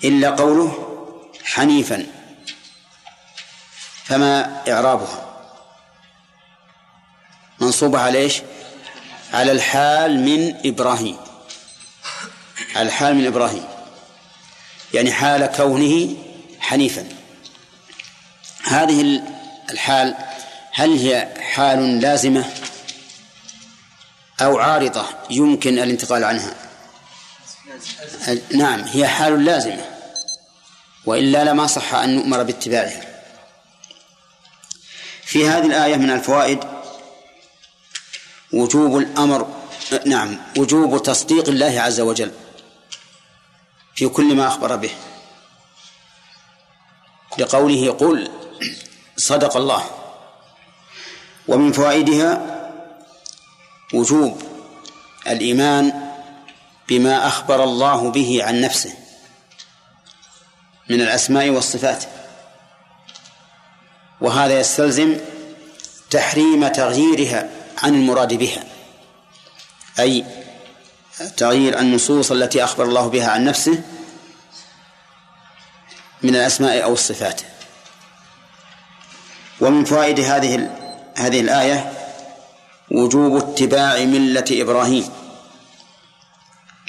إلا قوله حنيفا. فما إعرابها. منصوبة على إيش؟ على الحال من إبراهيم. على الحال من إبراهيم. يعني حال كونه حنيفا. هذه الحال هل هي حال لازمة أو عارضة؟ يمكن الانتقال عنها. نعم هي حال لازمة. وإلا لما صح أن نؤمر باتباعها. في هذه الآية من الفوائد وجوب الأمر نعم وجوب تصديق الله عز وجل في كل ما أخبر به. لقوله قل صدق الله. ومن فوائدها وجوب الإيمان بما أخبر الله به عن نفسه من الأسماء والصفات. وهذا يستلزم تحريم تغييرها عن المراد بها. أي تغيير النصوص التي أخبر الله بها عن نفسه من الأسماء أو الصفات. ومن فوائد هذه هذه الآية وجوب اتباع ملة إبراهيم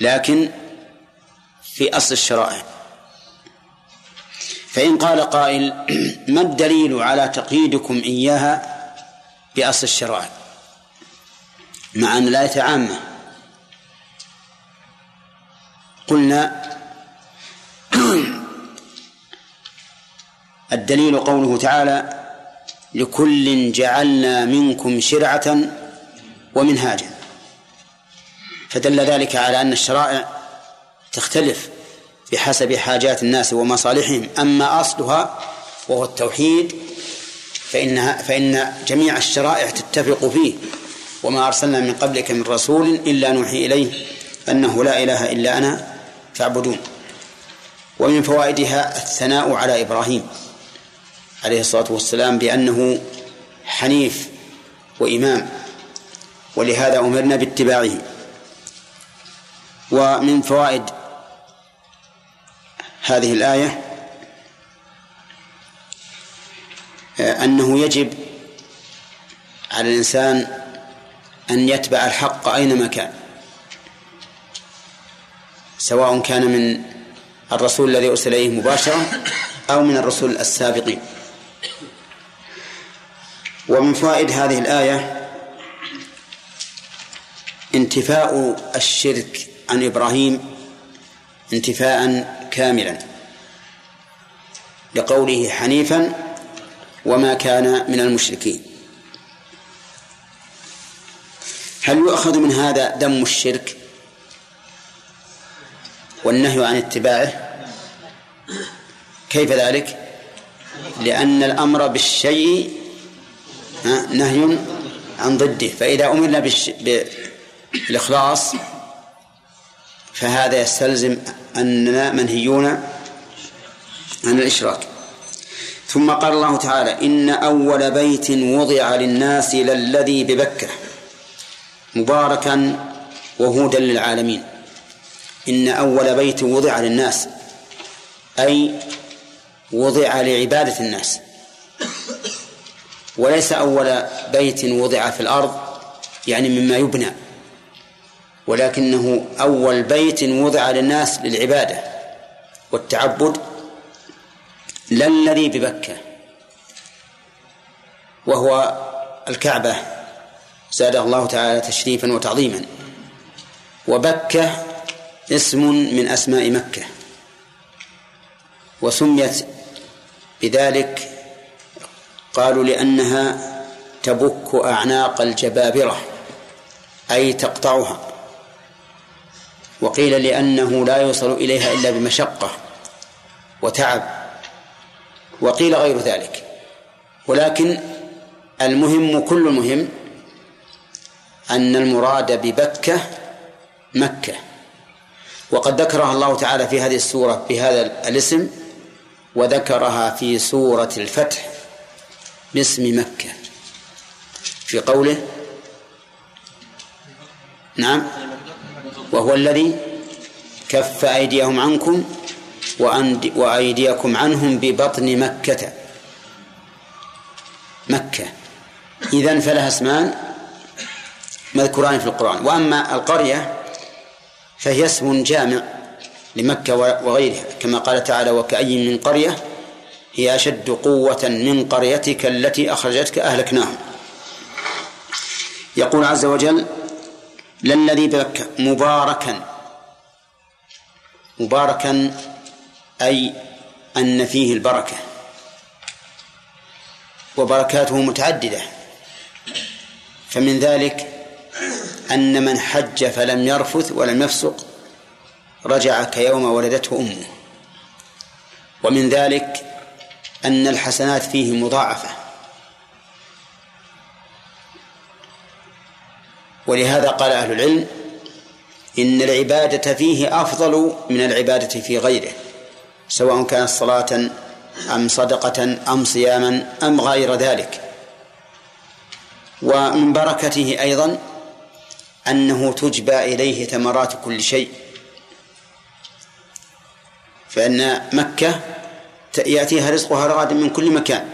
لكن في أصل الشرائع. فإن قال قائل ما الدليل على تقييدكم إياها بأصل الشرائع؟ مع أن الآية عامة. قلنا الدليل قوله تعالى لكل جعلنا منكم شرعة ومنهاجا. فدل ذلك على أن الشرائع تختلف بحسب حاجات الناس ومصالحهم. أما أصلها وهو التوحيد فإنها فإن جميع الشرائع تتفق فيه. وما أرسلنا من قبلك من رسول إلا نوحي إليه أنه لا إله إلا أنا فاعبدون. ومن فوائدها الثناء على إبراهيم عليه الصلاة والسلام بأنه حنيف وإمام ولهذا أمرنا باتباعه. ومن فوائد هذه الآية أنه يجب على الإنسان أن يتبع الحق أينما كان سواء كان من الرسول الذي أرسل إليه مباشرة أو من الرسل السابقين. ومن فوائد هذه الآية انتفاء الشرك عن إبراهيم انتفاء كاملا لقوله حنيفا وما كان من المشركين. هل يؤخذ من هذا دم الشرك والنهي عن اتباعه؟ كيف ذلك؟ لأن الأمر بالشيء نهي عن ضده. فإذا أمرنا بالإخلاص فهذا يستلزم أننا منهيون عن الإشراك. ثم قال الله تعالى إن أول بيت وضع للناس للذي ببكة مباركا وهودا للعالمين. إن أول بيت وضع للناس أي وضع لعبادة الناس. وليس أول بيت وضع في الأرض يعني مما يبنى. ولكنه أول بيت وضع للناس للعبادة والتعبد لا الذي ببكة وهو الكعبة. زادها الله تعالى تشريفا وتعظيما. وبكة اسم من أسماء مكة. وسميت بذلك قالوا لأنها تبك أعناق الجبابرة أي تقطعها. وقيل لأنه لا يوصل إليها إلا بمشقة وتعب وقيل غير ذلك. ولكن المهم كل المهم أن المراد ببكة مكة. وقد ذكرها الله تعالى في هذه السورة بهذا الاسم وذكرها في سورة الفتح باسم مكة. في قوله؟ نعم. وهو الذي كف أيديهم عنكم وأيديكم عنهم ببطن مكة. مكة. إذن فلها اسمان مذكوران في القرآن. وأما القرية فهي اسم جامع لمكة وغيرها. كما قال تعالى وكأي من قرية هي أشد قوة من قريتك التي أخرجتك أهلكناهم. يقول عز وجل للذي بك مباركا. مباركا أي أن فيه البركة. وبركاته متعددة. فمن ذلك أن من حج فلم يرفث ولم يفسق رجع كيوم ولدته أمه. ومن ذلك أن الحسنات فيه مضاعفة. ولهذا قال أهل العلم إن العبادة فيه أفضل من العبادة في غيره سواء كانت صلاة أم صدقة أم صياما أم غير ذلك. ومن بركته أيضا أنه تجبى إليه ثمرات كل شيء. فإن مكة يأتيها رزقها رغدا من كل مكان.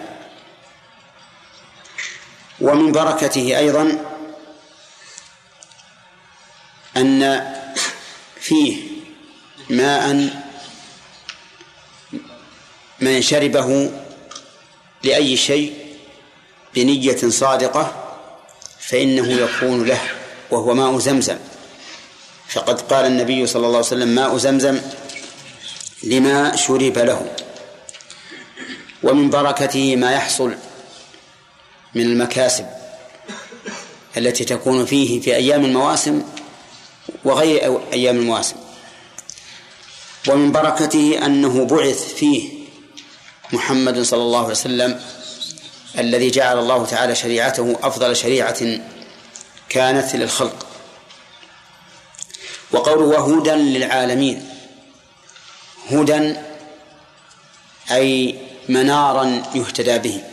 ومن بركته أيضا أن فيه ماء من شربه لأي شيء بنية صادقة فإنه يكون له وهو ماء زمزم. فقد قال النبي صلى الله عليه وسلم ماء زمزم لما شرب له ومن بركته ما يحصل من المكاسب التي تكون فيه في أيام المواسم وغير أيام المواسم. ومن بركته أنه بعث فيه محمد صلى الله عليه وسلم الذي جعل الله تعالى شريعته أفضل شريعة كانت للخلق. وقوله وهدى للعالمين. هدى أي منارا يهتدى به.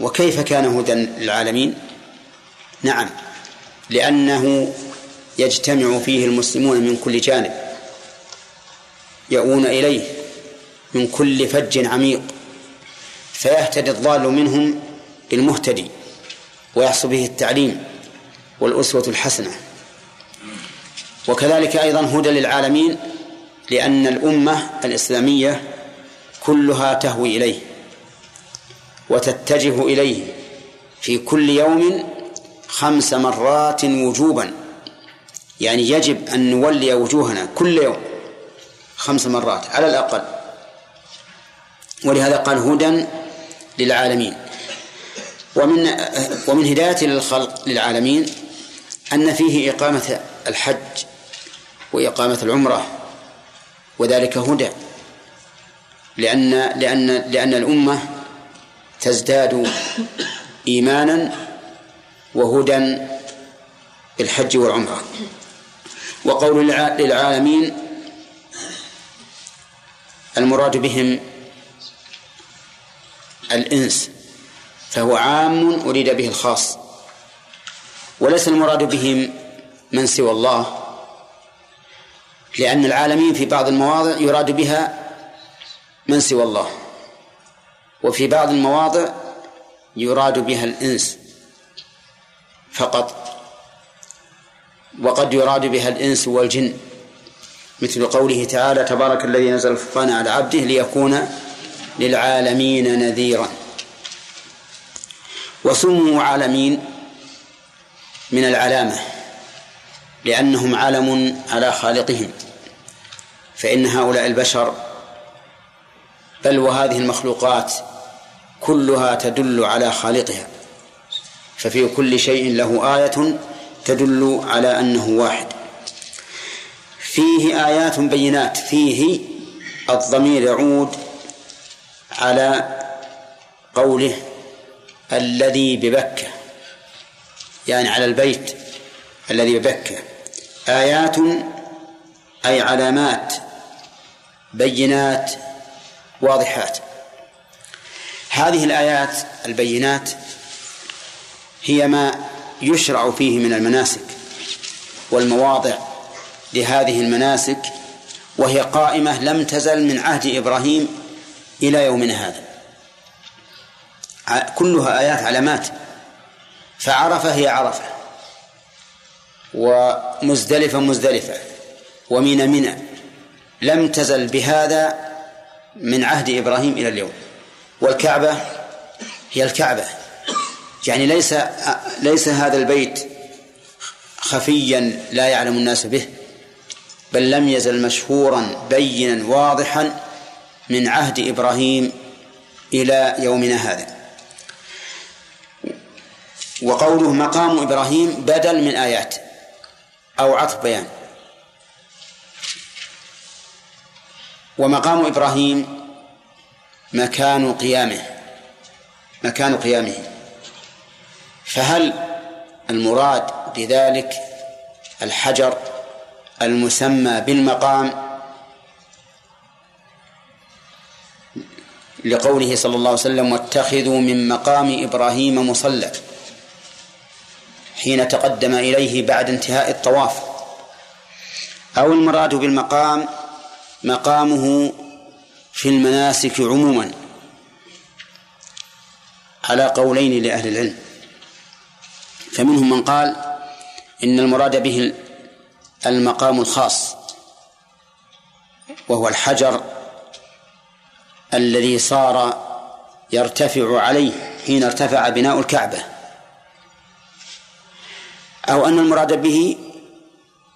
وكيف كان هدى للعالمين؟ نعم. لأنه يجتمع فيه المسلمون من كل جانب يؤون إليه من كل فج عميق فيهتدي الضال منهم بالمهتدي ويحصل به التعليم والأسوة الحسنة. وكذلك أيضا هدى للعالمين لأن الأمة الإسلامية كلها تهوي إليه وتتجه إليه في كل يوم خمس مرات وجوبا. يعني يجب أن نولي وجوهنا كل يوم خمس مرات على الأقل. ولهذا قال هدى للعالمين. ومن ومن هداية للخلق للعالمين أن فيه إقامة الحج وإقامة العمرة وذلك هدى. لأن لأن لأن الأمة تزداد إيمانا وهدى بالحج والعمرة. وقول للعالمين المراد بهم الإنس فهو عام أريد به الخاص. وليس المراد بهم من سوى الله لأن العالمين في بعض المواضع يراد بها من سوى الله. وفي بعض المواضع يراد بها الإنس. فقط. وقد يراد بها الإنس والجن مثل قوله تعالى تبارك الذي نزل الفرقان على عبده ليكون للعالمين نذيرا. وسموا عالمين من العلامة لأنهم علم على خالقهم فإن هؤلاء البشر بل وهذه المخلوقات كلها تدل على خالقها. ففي كل شيء له آية تدل على أنه واحد. فيه آيات بينات. فيه الضمير يعود على قوله الذي ببكة يعني على البيت الذي ببكة. آيات أي علامات بينات واضحات. هذه الآيات البينات هي ما يشرع فيه من المناسك والمواضع لهذه المناسك وهي قائمة لم تزل من عهد إبراهيم إلى يومنا هذا. كلها آيات علامات فعرفة هي عرفة ومزدلفة مزدلفة ومن منى لم تزل بهذا من عهد إبراهيم إلى اليوم. والكعبة هي الكعبة. يعني ليس ليس هذا البيت خفيا لا يعلم الناس به بل لم يزل مشهورا بينا واضحا من عهد إبراهيم إلى يومنا هذا. وقوله مقام إبراهيم بدل من آيات أو عطف بيان. ومقام إبراهيم مكان قيامه مكان قيامه. فهل المراد بذلك الحجر المسمى بالمقام لقوله صلى الله عليه وسلم واتخذوا من مقام إبراهيم مصلى حين تقدم إليه بعد انتهاء الطواف؟ أو المراد بالمقام مقامه في المناسك عموما على قولين لأهل العلم. فمنهم من قال إن المراد به المقام الخاص وهو الحجر الذي صار يرتفع عليه حين ارتفع بناء الكعبة. أو أن المراد به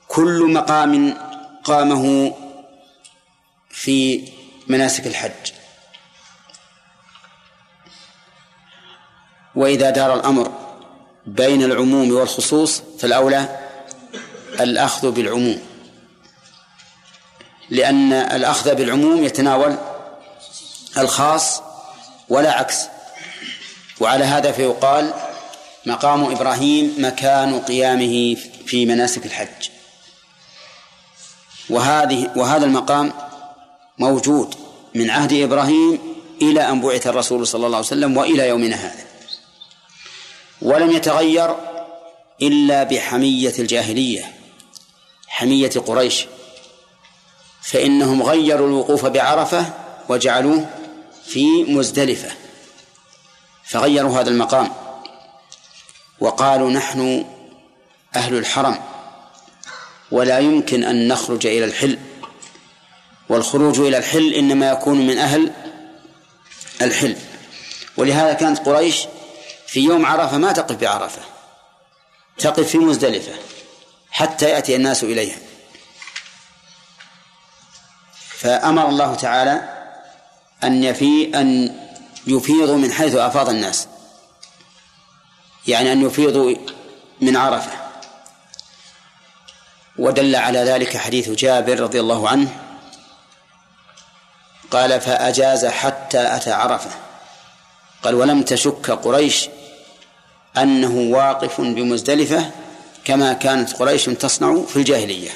كل مقام قامه في مناسك الحج. وإذا دار الأمر بين العموم والخصوص فالأولى الأخذ بالعموم. لأن الأخذ بالعموم يتناول الخاص ولا عكس. وعلى هذا فيقال مقام إبراهيم مكان قيامه في مناسك الحج. وهذه وهذا المقام موجود من عهد إبراهيم إلى أن بعث الرسول صلى الله عليه وسلم وإلى يومنا هذا. ولم يتغير إلا بحمية الجاهلية حمية قريش فإنهم غيروا الوقوف بعرفة وجعلوه في مزدلفة فغيروا هذا المقام وقالوا نحن أهل الحرم ولا يمكن أن نخرج إلى الحل والخروج إلى الحل إنما يكون من أهل الحل ولهذا كانت قريش في يوم عرفة ما تقف بعرفة تقف في مزدلفة حتى يأتي الناس إليها. فأمر الله تعالى أن يفي أن يفيضوا من حيث أفاض الناس. يعني أن يفيضوا من عرفة. ودل على ذلك حديث جابر رضي الله عنه قال فأجاز حتى أتى عرفة. قال ولم تشك قريش أنه واقف بمزدلفة كما كانت قريش تصنع في الجاهلية.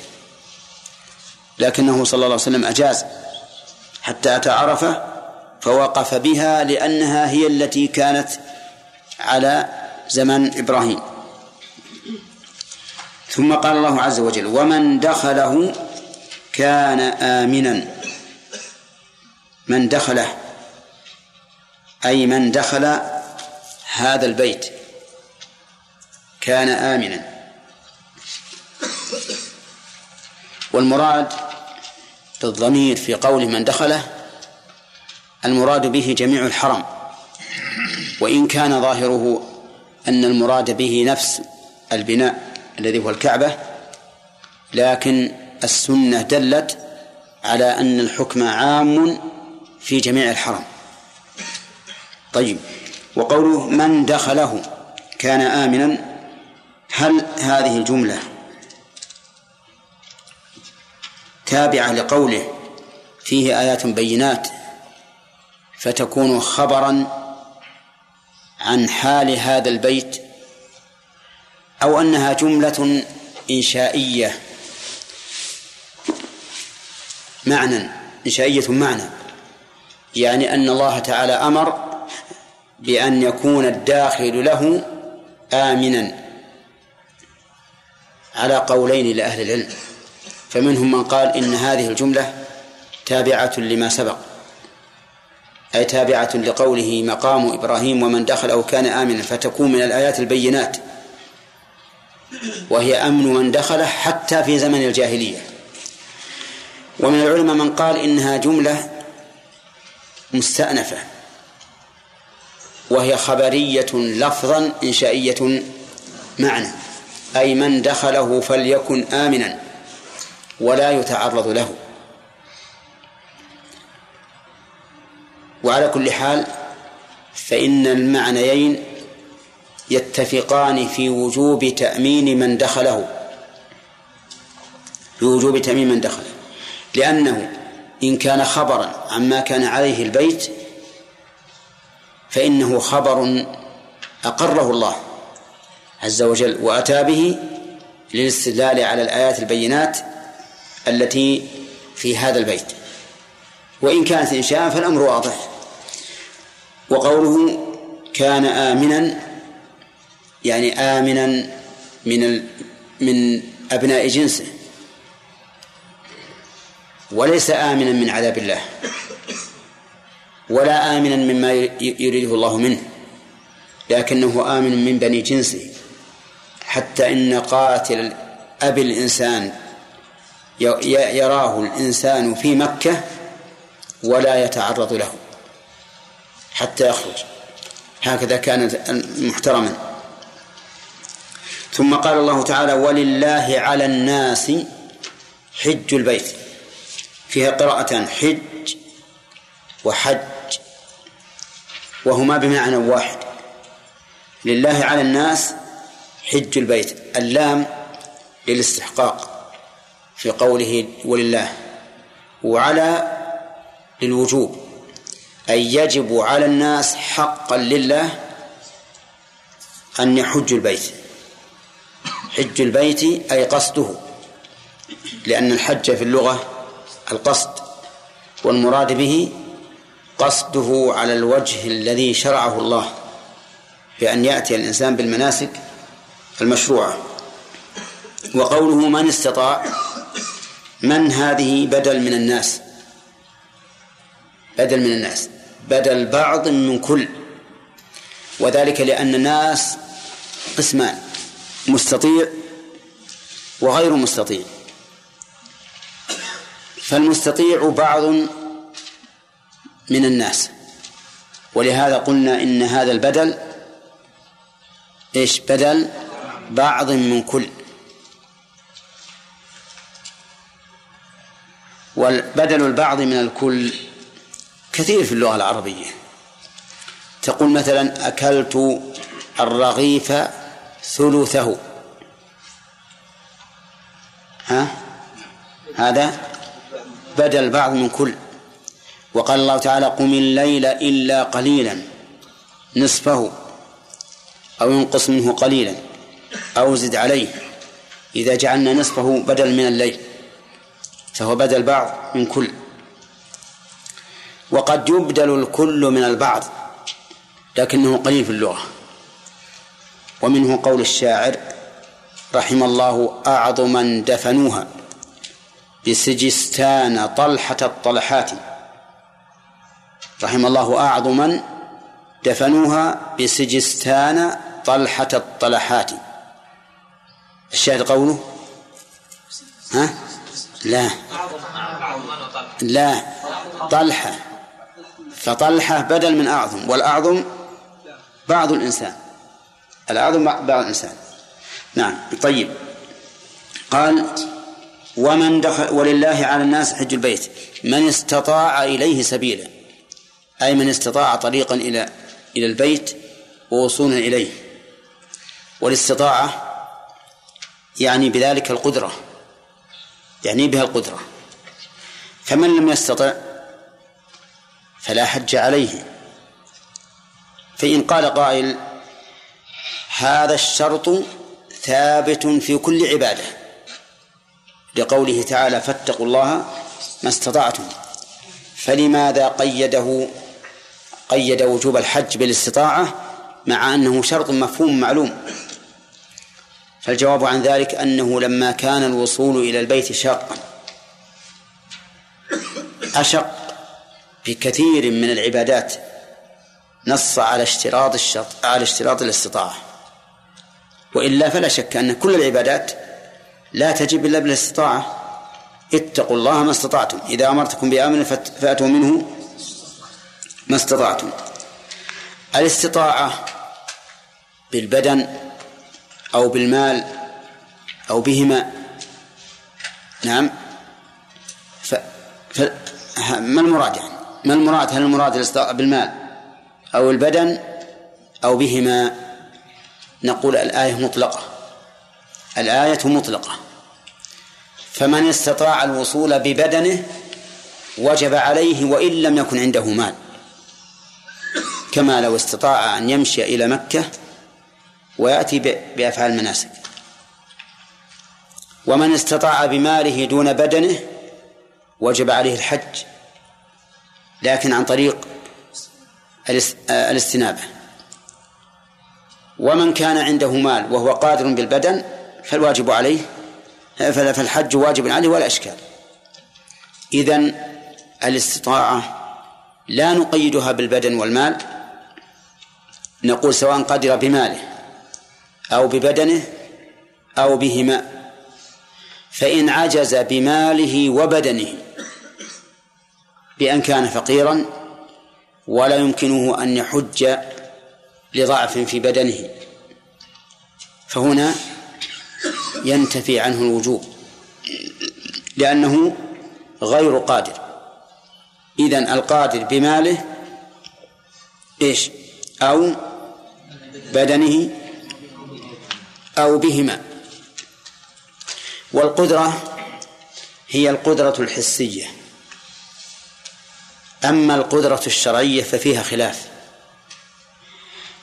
لكنه صلى الله عليه وسلم أجاز حتى أتى عرفة فوقف بها لأنها هي التي كانت على زمن إبراهيم. ثم قال الله عز وجل ومن دخله كان آمنا. من دخله أي من دخل هذا البيت. كان آمنا. والمراد بالضمير في قول من دخله المراد به جميع الحرم. وإن كان ظاهره أن المراد به نفس البناء الذي هو الكعبة لكن السنة دلت على أن الحكم عام في جميع الحرم. طيب وقوله من دخله كان آمنا هل هذه الجملة تابعة لقوله فيه آيات بينات فتكون خبرا عن حال هذا البيت أو أنها جملة إنشائية؟ معنى إنشائية معنى يعني أن الله تعالى أمر بأن يكون الداخل له آمنا. على قولين لأهل العلم. فمنهم من قال إن هذه الجملة تابعة لما سبق أي تابعة لقوله مقام إبراهيم ومن دخله كان آمنا فتكون من الآيات البينات. وهي أمن من دخله حتى في زمن الجاهلية. ومن العلماء من قال إنها جملة مستأنفة وهي خبرية لفظا إنشائية معنى. أي من دخله فليكن آمنا ولا يتعرض له. وعلى كل حال فإن المعنيين يتفقان في وجوب تأمين من دخله. في وجوب تأمين من دخله. لأنه إن كان خبرا عما كان عليه البيت فإنه خبر أقره الله. عز وجل وأتى به للاستدلال على الآيات البينات التي في هذا البيت. وإن كانت إنشاء فالأمر واضح. وقوله كان آمنا يعني آمنا من ال... من أبناء جنسه. وليس آمنا من عذاب الله. ولا آمنا مما يريده الله منه. لكنه آمن من بني جنسه. حتى إن قاتل أبي الإنسان يراه الإنسان في مكة ولا يتعرض له حتى يخرج. هكذا كان محترما. ثم قال الله تعالى ولله على الناس حج البيت. فيها قراءتان حج وحج وهما بمعنى واحد. لله على الناس حج البيت. اللام للاستحقاق في قوله ولله. وعلى للوجوب. أي يجب على الناس حقا لله أن يحج البيت. حج البيت أي قصده. لأن الحج في اللغة القصد. والمراد به قصده على الوجه الذي شرعه الله. بأن يأتي الإنسان بالمناسك المشروعة وقوله من استطاع من هذه بدل من الناس؟ بدل من الناس. بدل بعض من كل. وذلك لأن الناس قسمان مستطيع وغير مستطيع. فالمستطيع بعض من الناس. ولهذا قلنا إن هذا البدل إيش؟ بدل بعض من كل. والبدل البعض من الكل كثير في اللغة العربية. تقول مثلا أكلت الرغيف ثلثه. ها؟ هذا بدل بعض من كل. وقال الله تعالى قم الليل إلا قليلا نصفه أو ينقص منه قليلا. أو زد عليه. إذا جعلنا نصفه بدل من الليل فهو بدل بعض من كل. وقد يبدل الكل من البعض لكنه قليل في اللغة. ومنه قول الشاعر رحم الله أعظما دفنوها بسجستان طلحة الطلحات. رحم الله أعظما دفنوها بسجستان طلحة الطلحات. الشاهد قوله؟ ها؟ لا. لا. طلحة. فطلحة بدل من أعظم والأعظم بعض الإنسان. الأعظم بعض الإنسان. نعم. طيب. قال ومن دخل ولله على الناس حج البيت. من استطاع إليه سبيلا. أي من استطاع طريقا إلى إلى البيت ووصولا إليه. والاستطاعة يعني بذلك القدرة يعني بها القدرة. فمن لم يستطع فلا حج عليه. فإن قال قائل هذا الشرط ثابت في كل عبادة لقوله تعالى فاتقوا الله ما استطعتم. فلماذا قيده قيد وجوب الحج بالاستطاعة مع أنه شرط مفهوم معلوم؟ فالجواب عن ذلك أنه لما كان الوصول إلى البيت شاقا أشق في كثير من العبادات نص على اشتراط الشرط على اشتراط الاستطاعة. وإلا فلا شك أن كل العبادات لا تجب إلا بالاستطاعة. اتقوا الله ما استطعتم. إذا أمرتكم بأمر فأتوا منه ما استطعتم. الاستطاعة بالبدن أو بالمال أو بهما. نعم. ف... ف... ما المراد يعني؟ ما المراد؟ هل المراد بالمال أو البدن أو بهما؟ نقول الآية مطلقة. الآية مطلقة. فمن استطاع الوصول ببدنه وجب عليه وإن لم يكن عنده مال. كما لو استطاع أن يمشي إلى مكة ويأتي بأفعال المناسك. ومن استطاع بماله دون بدنه وجب عليه الحج لكن عن طريق الاستنابة. ومن كان عنده مال وهو قادر بالبدن فالواجب عليه فالحج واجب عليه ولا إشكال. إذن الاستطاعة لا نقيدها بالبدن والمال نقول سواء قدر بماله أو ببدنه أو بهما. فإن عجز بماله وبدنه بأن كان فقيرا ولا يمكنه أن يحج لضعف في بدنه. فهنا ينتفي عنه الوجوب لأنه غير قادر. إذن القادر بماله إيش؟ أو بدنه أو بهما. والقدرة هي القدرة الحسية. أما القدرة الشرعية ففيها خلاف.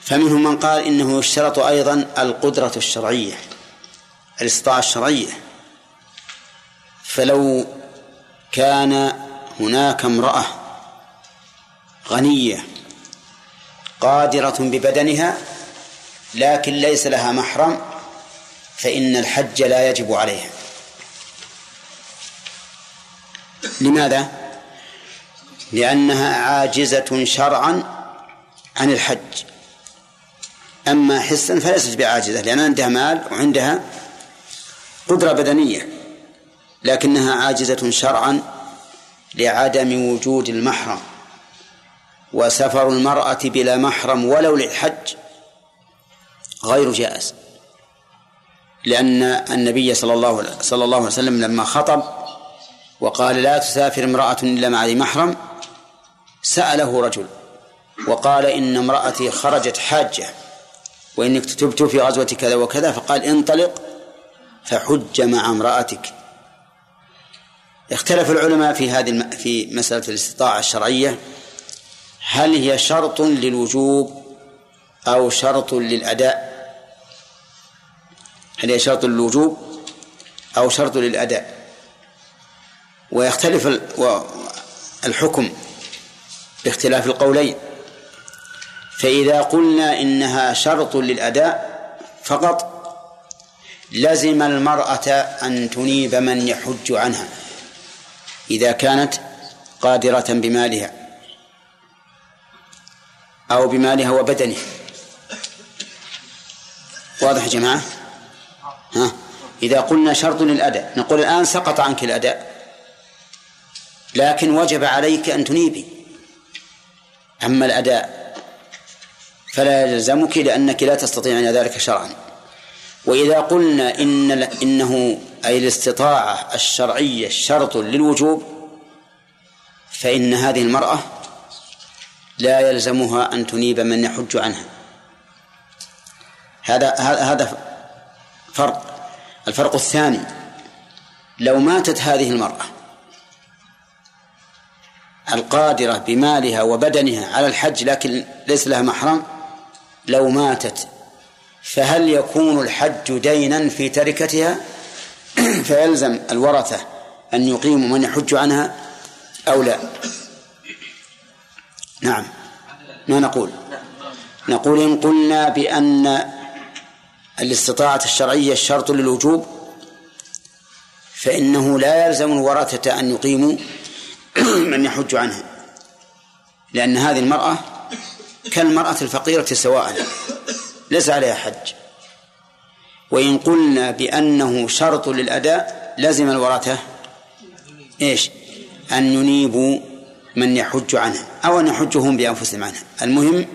فمنهم من قال إنه يشترط أيضا القدرة الشرعية الاستطاعة الشرعية. فلو كان هناك امرأة غنية قادرة ببدنها لكن ليس لها محرم فإن الحج لا يجب عليها. لماذا؟ لأنها عاجزة شرعا عن الحج. أما حسا فليست بعاجزة لأن عندها مال وعندها قدرة بدنية لكنها عاجزة شرعا لعدم وجود المحرم وسفر المرأة بلا محرم ولو للحج غير جائز. لأن النبي صلى الله صلى الله عليه وسلم لما خطب وقال لا تسافر امرأة إلا مع ذي محرم سأله رجل وقال إن امرأتي خرجت حاجة وإنك تبت في غزوة كذا وكذا فقال انطلق فحج مع امرأتك. اختلف العلماء في هذه في مسألة الاستطاعة الشرعية. هل هي شرط للوجوب أو شرط للأداء؟ هل هي شرط للوجوب أو شرط للأداء؟ ويختلف الحكم باختلاف القولين. فإذا قلنا إنها شرط للأداء فقط لزم المرأة أن تنيب من يحج عنها إذا كانت قادرة بمالها أو بمالها وبدنها واضح يا جماعة؟ ها؟ إذا قلنا شرط للأداء نقول الآن سقط عنك الأداء لكن وجب عليك أن تنيبي. أما الأداء فلا يلزمك لأنك لا تستطيعين ذلك شرعا. وإذا قلنا إن إنه أي الاستطاعة الشرعية شرط للوجوب فإن هذه المرأة لا يلزمها أن تنيب من يحج عنها. هذا هذا فرق الفرق الثاني لو ماتت هذه المرأة القادرة بمالها وبدنها على الحج لكن ليس لها محرم لو ماتت فهل يكون الحج دينا في تركتها؟ فيلزم الورثة أن يقيموا من يحج عنها أو لا؟ نعم. ما نقول؟ نقول إن قلنا بأن الاستطاعة الشرعية شرط للوجوب فإنه لا يلزم الورثة أن يقيموا من يحج عنها لأن هذه المرأة كالمرأة الفقيرة سواء ليس عليها حج. وإن قلنا بأنه شرط للأداء لزم الورثة إيش؟ أن ينيبوا من يحج عنها أو أن يحجهم بأنفسهم عنها. المهم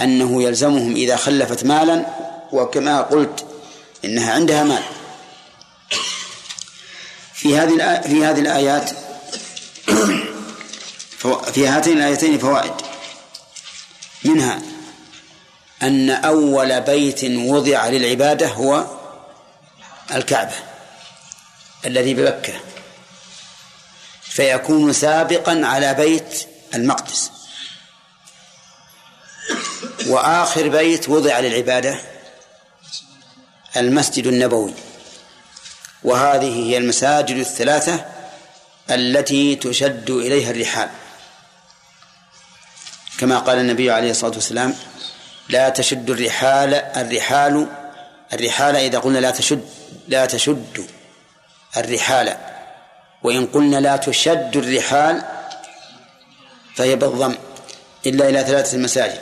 أنه يلزمهم إذا خلفت مالا وكما قلت إنها عندها مال. في هذه في هذه الآيات في هاتين الآيتين فوائد. منها أن أول بيت وضع للعبادة هو الكعبة الذي بمكة. فيكون سابقا على بيت المقدس. وآخر بيت وضع للعبادة المسجد النبوي. وهذه هي المساجد الثلاثة التي تشد إليها الرحال. كما قال النبي عليه الصلاة والسلام لا تشد الرحال الرحال الرحال إذا قلنا لا تشد لا تشد الرحال. وإن قلنا لا تشد الرحال فهي بالضم إلا إلى ثلاثة مساجد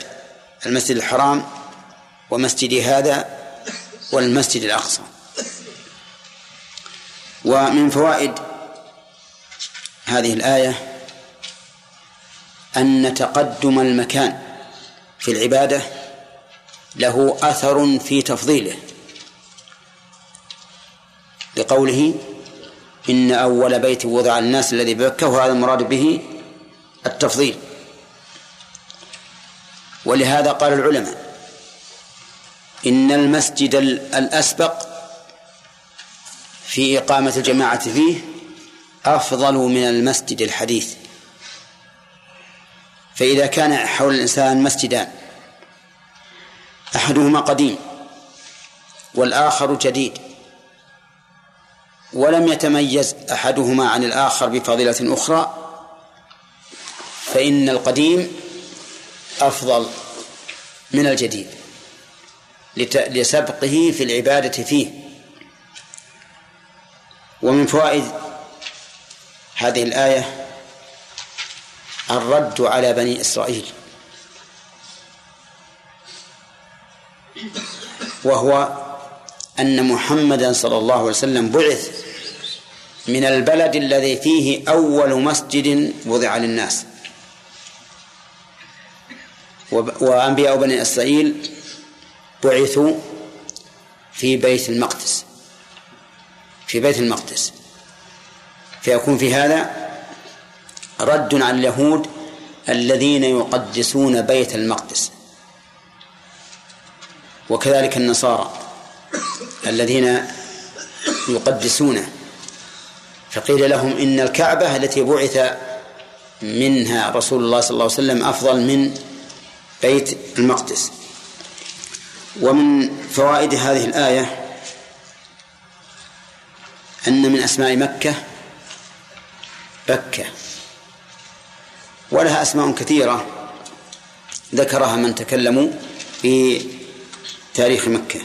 المسجد الحرام ومسجد هذا والمسجد الأقصى. ومن فوائد هذه الآية أن تقدم المكان في العبادة له أثر في تفضيله. لقوله إن أول بيت وضع الناس الذي ببكة وهذا المراد به التفضيل. ولهذا قال العلماء إن المسجد الأسبق في إقامة الجماعة فيه أفضل من المسجد الحديث. فإذا كان حول الإنسان مسجدان أحدهما قديم والآخر جديد ولم يتميز أحدهما عن الآخر بفضيلة أخرى فإن القديم أفضل من الجديد. لسبقه في العبادة فيه. ومن فوائد هذه الآية الرد على بني إسرائيل. وهو أن محمدا صلى الله عليه وسلم بعث من البلد الذي فيه أول مسجد وضع للناس. وأنبياء بني إسرائيل بعثوا في بيت المقدس. في بيت المقدس. فيكون في هذا رد على اليهود الذين يقدسون بيت المقدس. وكذلك النصارى الذين يقدسونه فقيل لهم إن الكعبة التي بعث منها رسول الله صلى الله عليه وسلم أفضل من بيت المقدس. ومن فوائد هذه الآية أن من أسماء مكة بكة ولها أسماء كثيرة ذكرها من تكلموا في تاريخ مكة.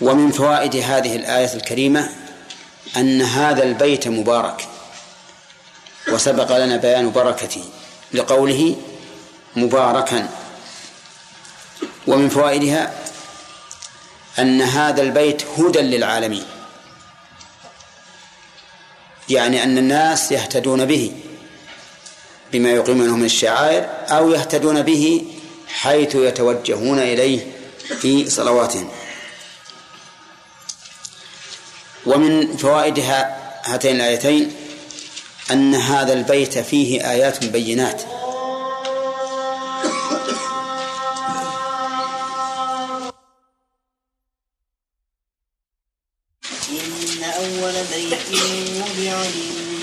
ومن فوائد هذه الآية الكريمة أن هذا البيت مبارك وسبق لنا بيان بركته لقوله مباركا. ومن فوائدها أن هذا البيت هدى للعالمين. يعني أن الناس يهتدون به بما يقيمونه من الشعائر أو يهتدون به حيث يتوجهون إليه في صلواتهم. ومن فوائد هاتين الآيتين أن هذا البيت فيه آيات بينات.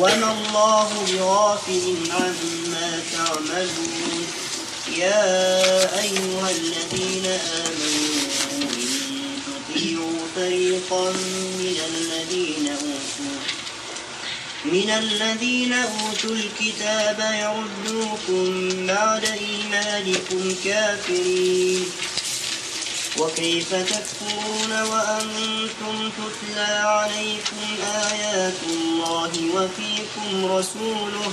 وما الله بغافل عما تعملون. يا أيها الذين آمنوا إن تطيعوا فريقا من الذين أوتوا من الذين أوتوا الكتاب يردوكم بعد إيمانكم كافرين. وكيف تكفرون وأنتم تتلى عليكم آيات الله وفيكم رسوله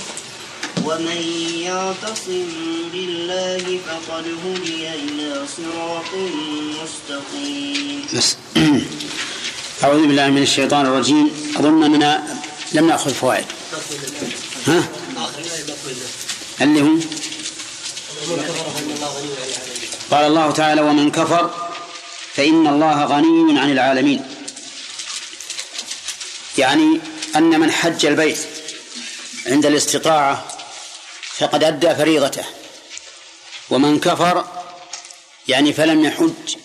ومن يعتصم بالله فقد هدي إلى صراط مستقيم. أعوذ بالله من الشيطان الرجيم. أظن أننا لم نأخذ فوائد. ها؟ اللي هم؟ قال الله تعالى ومن كفر فإن الله غني عن العالمين. يعني أن من حج البيت عند الاستطاعة فقد أدى فريضته ومن كفر يعني فلم يحج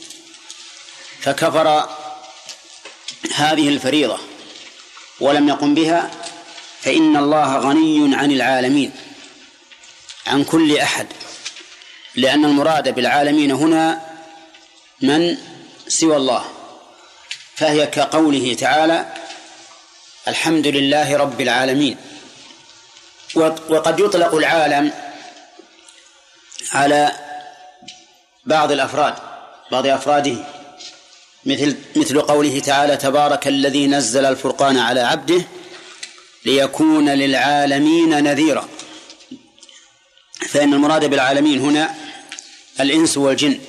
فكفر هذه الفريضة ولم يقم بها فإن الله غني عن العالمين عن كل أحد لأن المراد بالعالمين هنا من سوى الله. فهي كقوله تعالى الحمد لله رب العالمين. وقد يطلق العالم على بعض الأفراد بعض أفراده. مثل مثل قوله تعالى تبارك الذي نزل الفرقان على عبده ليكون للعالمين نذيرا. فإن المراد بالعالمين هنا الإنس والجن.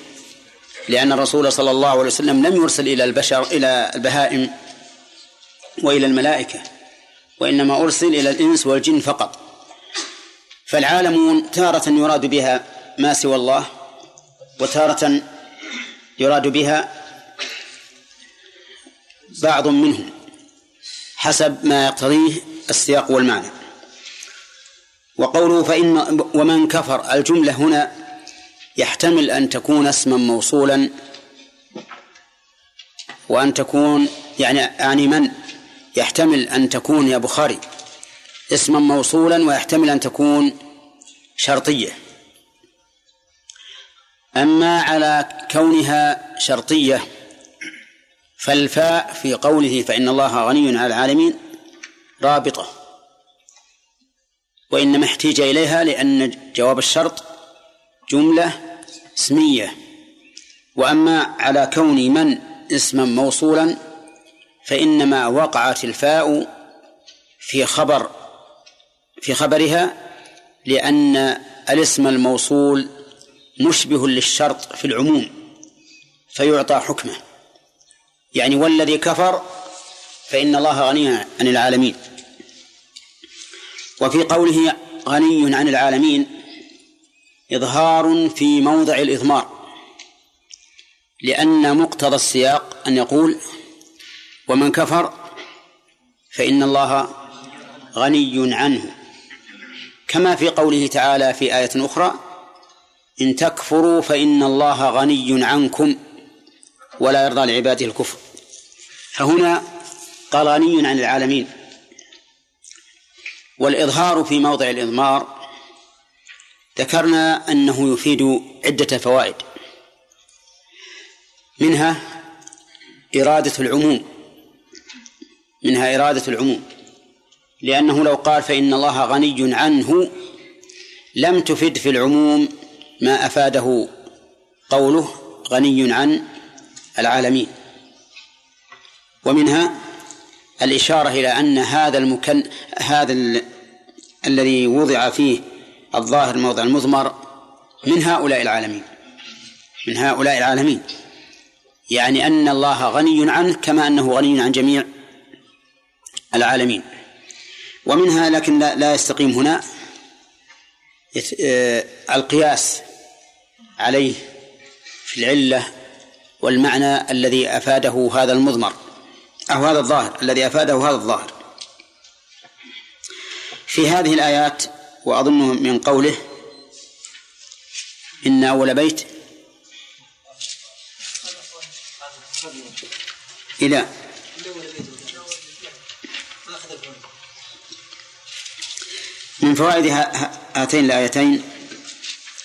لأن الرسول صلى الله عليه وسلم لم يرسل إلى البشر إلى البهائم وإلى الملائكة وإنما أرسل إلى الإنس والجن فقط. فالعالمون تارة يراد بها ما سوى الله وتارة يراد بها بعض منهم حسب ما يقتضيه السياق والمعنى. وقوله فإن ومن كفر الجملة هنا يحتمل أن تكون اسما موصولا وأن تكون يعني يعني من يحتمل أن تكون يا بخاري اسما موصولا ويحتمل أن تكون شرطية. أما على كونها شرطية فالفاء في قوله فإن الله غني على العالمين رابطة وإنما احتيج إليها لأن جواب الشرط جملة اسمية. وأما على كون من اسما موصولا فإنما وقعت الفاء في خبر في خبرها لأن الاسم الموصول مشبه للشرط في العموم فيعطى حكمه. يعني والذي كفر فإن الله غني عن العالمين. وفي قوله غني عن العالمين إظهار في موضع الإضمار لأن مقتضى السياق أن يقول ومن كفر فإن الله غني عنه. كما في قوله تعالى في آية أخرى إن تكفروا فإن الله غني عنكم ولا يرضى لعباده الكفر. فهنا قال غني عن العالمين. والإظهار في موضع الإضمار ذكرنا أنه يفيد عدة فوائد. منها إرادة العموم. منها إرادة العموم. لأنه لو قال فإن الله غني عنه لم تفد في العموم ما أفاده قوله غني عن العالمين. ومنها الإشارة إلى أن هذا المكن هذا ال... الذي وضع فيه الظاهر موضع المضمر من هؤلاء العالمين من هؤلاء العالمين. يعني أن الله غني عنه كما أنه غني عن جميع العالمين. ومنها لكن لا, يستقيم هنا آه، القياس عليه في العلة والمعنى الذي أفاده هذا المضمر أو هذا الظاهر الذي أفاده هذا الظاهر. في هذه الآيات وأظن من قوله إن أول بيت إلى من فوائد هاتين الآيتين.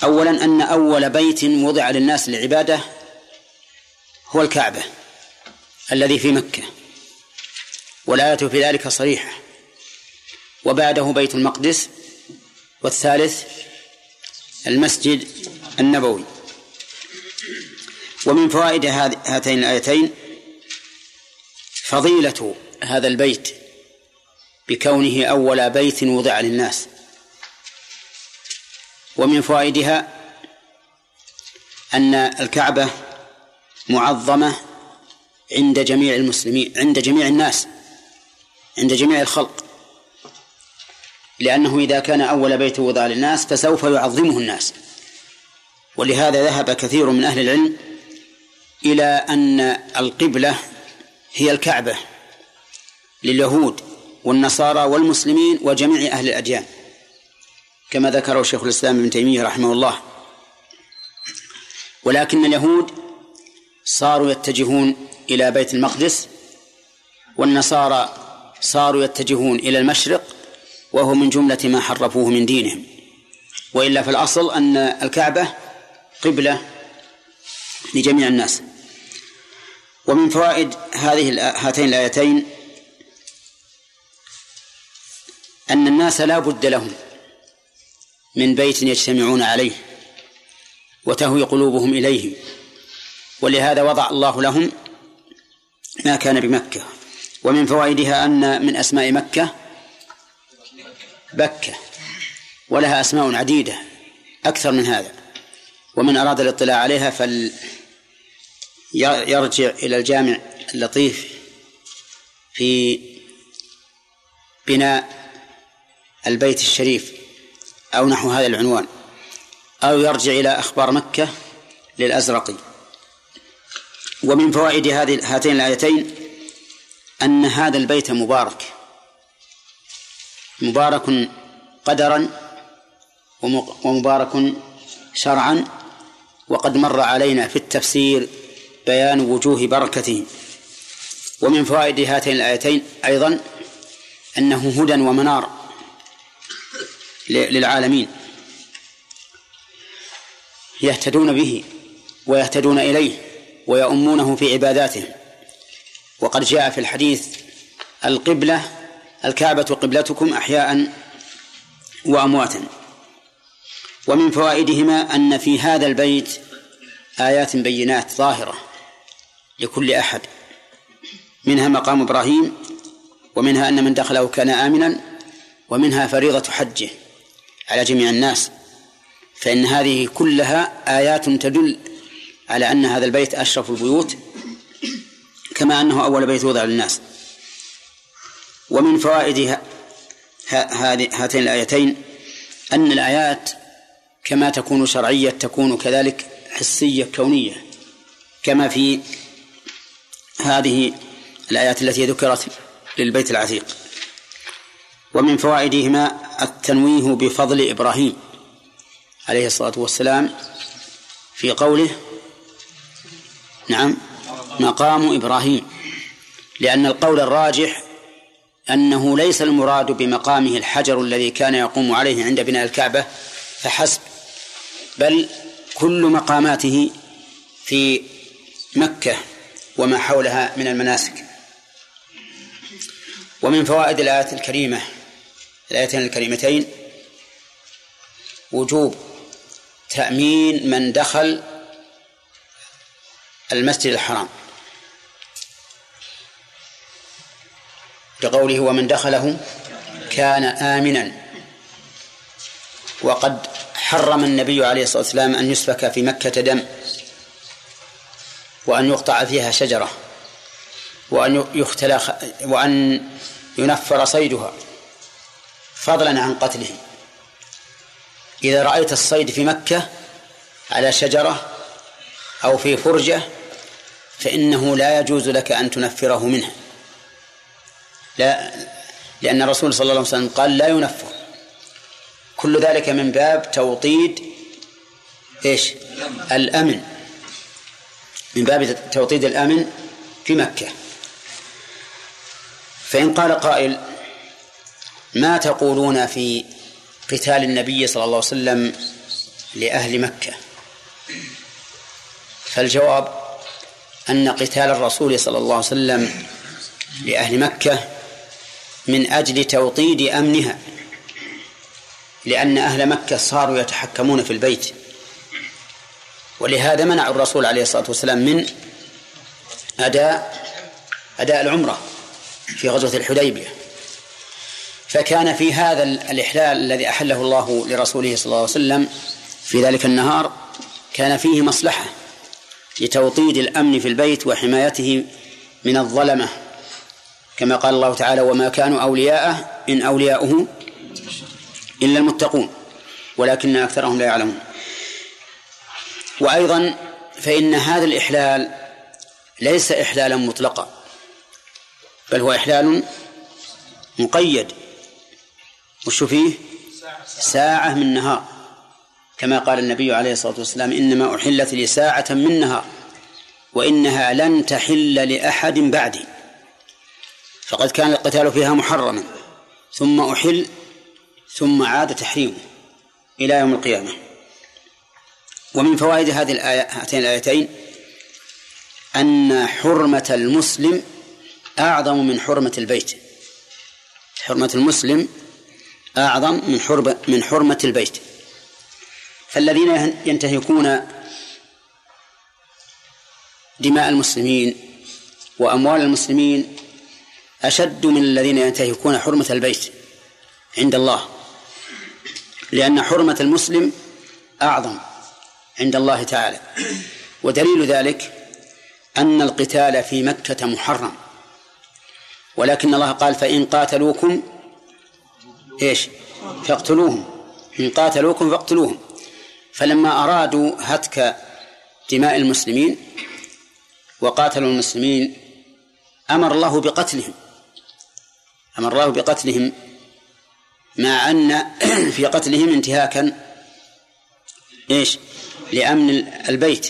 أولا أن أول بيت وضع للناس للعبادة هو الكعبة الذي في مكة والآية في ذلك صريحة. وبعده بيت المقدس والثالث المسجد النبوي. ومن فوائد هاتين الآيتين فضيلة هذا البيت بكونه أول بيت وضع للناس. ومن فوائدها أن الكعبة معظمة عند جميع المسلمين عند جميع الناس عند جميع الخلق. لأنه إذا كان أول بيت وضع للناس فسوف يعظمه الناس. ولهذا ذهب كثير من أهل العلم إلى أن القبلة هي الكعبة لليهود والنصارى والمسلمين وجميع أهل الأديان. كما ذكره شيخ الإسلام ابن تيمية رحمه الله. ولكن اليهود صاروا يتجهون إلى بيت المقدس والنصارى صاروا يتجهون إلى المشرق وهو من جملة ما حرفوه من دينهم وإلا في الأصل أن الكعبة قبلة لجميع الناس. ومن فوائد هذه هاتين الآيتين أن الناس لا بد لهم من بيت يجتمعون عليه وتهوي قلوبهم إليه. ولهذا وضع الله لهم ما كان بمكة. ومن فوائدها أن من أسماء مكة بكة ولها أسماء عديدة أكثر من هذا. ومن أراد الاطلاع عليها فل يرجع إلى الجامع اللطيف في بناء البيت الشريف أو نحو هذا العنوان أو يرجع إلى أخبار مكة للأزرقي ومن فوائد هذه هاتين الآيتين أن هذا البيت مبارك. مبارك قدرا ومبارك شرعا وقد مر علينا في التفسير بيان وجوه بركته. ومن فوائد هاتين الآيتين أيضا أنه هدى ومنار للعالمين يهتدون به ويهتدون إليه ويؤمونه في عباداتهم وقد جاء في الحديث القبلة الكعبة قبلتكم أحياء وأمواتا. ومن فوائدهما أن في هذا البيت آيات بينات ظاهرة لكل أحد. منها مقام إبراهيم ومنها أن من دخله كان آمنا ومنها فريضة حجه على جميع الناس. فإن هذه كلها آيات تدل على أن هذا البيت أشرف البيوت كما أنه أول بيت وضع للناس. ومن فوائد هاتين الآيتين أن الآيات كما تكون شرعية تكون كذلك حسية كونية كما في هذه الآيات التي ذكرت للبيت العتيق. ومن فوائدهما التنويه بفضل إبراهيم عليه الصلاة والسلام في قوله نعم مقام إبراهيم لأن القول الراجح أنه ليس المراد بمقامه الحجر الذي كان يقوم عليه عند بناء الكعبة فحسب بل كل مقاماته في مكة وما حولها من المناسك. ومن فوائد الآية الكريمة الآيتين الكريمتين وجوب تأمين من دخل المسجد الحرام. لقوله ومن دخله كان آمنا. وقد حرم النبي عليه الصلاة والسلام أن يسفك في مكة دم وأن يقطع فيها شجرة وأن يختلى وأن ينفر صيدها فضلا عن قتله. إذا رأيت الصيد في مكة على شجرة أو في فرجة فإنه لا يجوز لك أن تنفره منها. لا لأن الرسول صلى الله عليه وسلم قال لا ينفر كل ذلك من باب توطيد إيش؟ الأمن. من باب توطيد الأمن في مكة. فإن قال قائل ما تقولون في قتال النبي صلى الله عليه وسلم لأهل مكة؟ فالجواب أن قتال الرسول صلى الله عليه وسلم لأهل مكة من أجل توطيد أمنها لأن أهل مكة صاروا يتحكمون في البيت. ولهذا منع الرسول عليه الصلاة والسلام من أداء أداء العمرة في غزوة الحديبية. فكان في هذا الإحلال الذي أحله الله لرسوله صلى الله عليه وسلم في ذلك النهار كان فيه مصلحة لتوطيد الأمن في البيت وحمايته من الظلمة. كما قال الله تعالى وما كانوا أولياءه إن أولياؤه إلا المتقون ولكن أكثرهم لا يعلمون. وأيضا فإن هذا الإحلال ليس إحلالا مطلقا بل هو إحلال مقيد وش فيه؟ ساعة من نهار. كما قال النبي عليه الصلاة والسلام إنما أحلت لي ساعة من نهار وإنها لن تحل لأحد بعدي. فقد كان القتال فيها محرما ثم أحل ثم عاد تحريمه إلى يوم القيامة. ومن فوائد هذه الآية هاتين الآيتين أن حرمة المسلم أعظم من حرمة البيت. حرمة المسلم أعظم من حرمة من حرمة البيت. فالذين ينتهكون دماء المسلمين وأموال المسلمين أشد من الذين ينتهكون حرمة البيت عند الله لأن حرمة المسلم أعظم عند الله تعالى. ودليل ذلك أن القتال في مكة محرم. ولكن الله قال فإن قاتلوكم إيش؟ فاقتلوهم. إن قاتلوكم فاقتلوهم. فلما أرادوا هتك دماء المسلمين وقاتلوا المسلمين أمر الله بقتلهم. أمر الله بقتلهم مع أن في قتلهم انتهاكا إيش؟ لأمن البيت.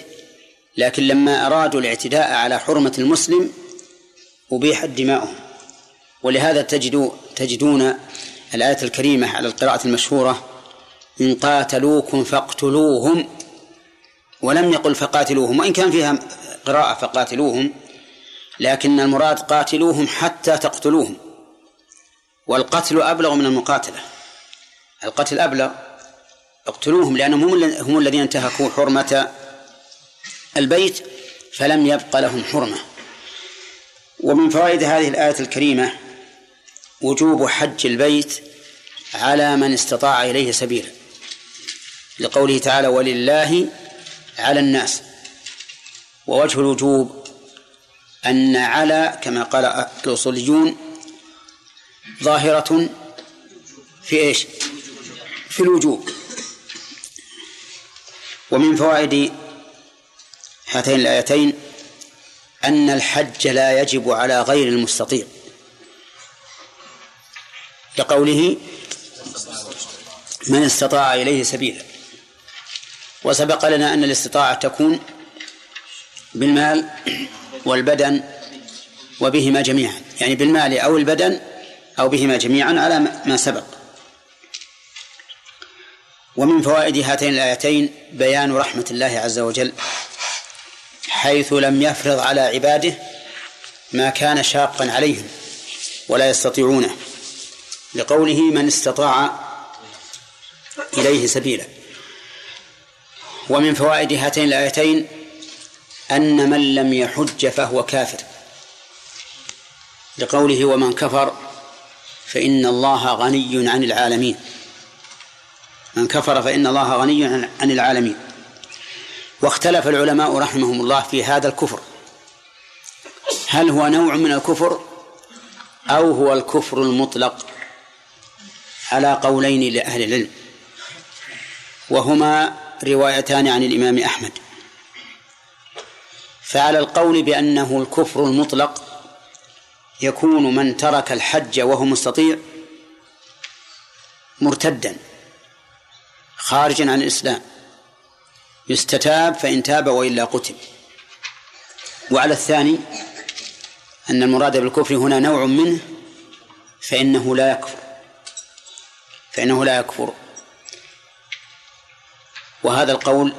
لكن لما أرادوا الاعتداء على حرمة المسلم أبيحت دماؤهم ولهذا تجدوا تجدون الآية الكريمة على القراءة المشهورة إن قاتلوكم فاقتلوهم ولم يقل فقاتلوهم وإن كان فيها قراءة فقاتلوهم لكن المراد قاتلوهم حتى تقتلوهم. والقتل أبلغ من المقاتلة. القتل أبلغ. اقتلوهم لأنهم هم الذين انتهكوا حرمة البيت فلم يبق لهم حرمة. ومن فوائد هذه الآية الكريمة وجوب حج البيت على من استطاع إليه سبيلا. لقوله تعالى ولله على الناس ووجه الوجوب أن على كما قال الأصوليون ظاهرة في إيش؟ في الوجوب. ومن فوائد هاتين الآيتين أن الحج لا يجب على غير المستطيع. لقوله من استطاع إليه سبيلا وسبق لنا أن الاستطاعة تكون بالمال والبدن وبهما جميعا. يعني بالمال أو البدن أو بهما جميعا على ما سبق. ومن فوائد هاتين الآيتين بيان رحمة الله عز وجل حيث لم يفرض على عباده ما كان شاقا عليهم ولا يستطيعونه لقوله من استطاع إليه سبيلا. ومن فوائد هاتين الآيتين أن من لم يحج فهو كافر لقوله ومن كفر فإن الله غني عن العالمين. من كفر فإن الله غني عن العالمين. واختلف العلماء رحمهم الله في هذا الكفر. هل هو نوع من الكفر أو هو الكفر المطلق على قولين لأهل العلم؟ وهما روايتان عن الإمام أحمد. فعلى القول بأنه الكفر المطلق يكون من ترك الحج وهو مستطيع مرتدا خارجا عن الإسلام. يستتاب فإن تاب وإلا قتل. وعلى الثاني أن المراد بالكفر هنا نوع منه فإنه لا يكفر. فإنه لا يكفر. وهذا القول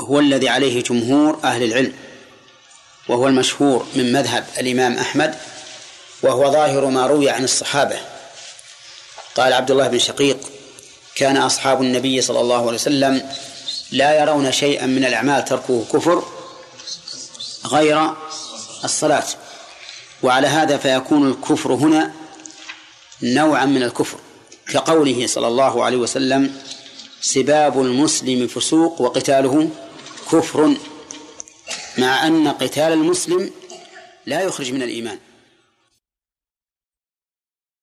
هو الذي عليه جمهور أهل العلم وهو المشهور من مذهب الإمام أحمد وهو ظاهر ما روي عن الصحابة. قال عبد الله بن شقيق كان أصحاب النبي صلى الله عليه وسلم لا يرون شيئا من الأعمال تركه كفر غير الصلاة. وعلى هذا فيكون الكفر هنا نوعا من الكفر كقوله صلى الله عليه وسلم سباب المسلم فسوق وقتاله كفر مع أن قتال المسلم لا يخرج من الإيمان.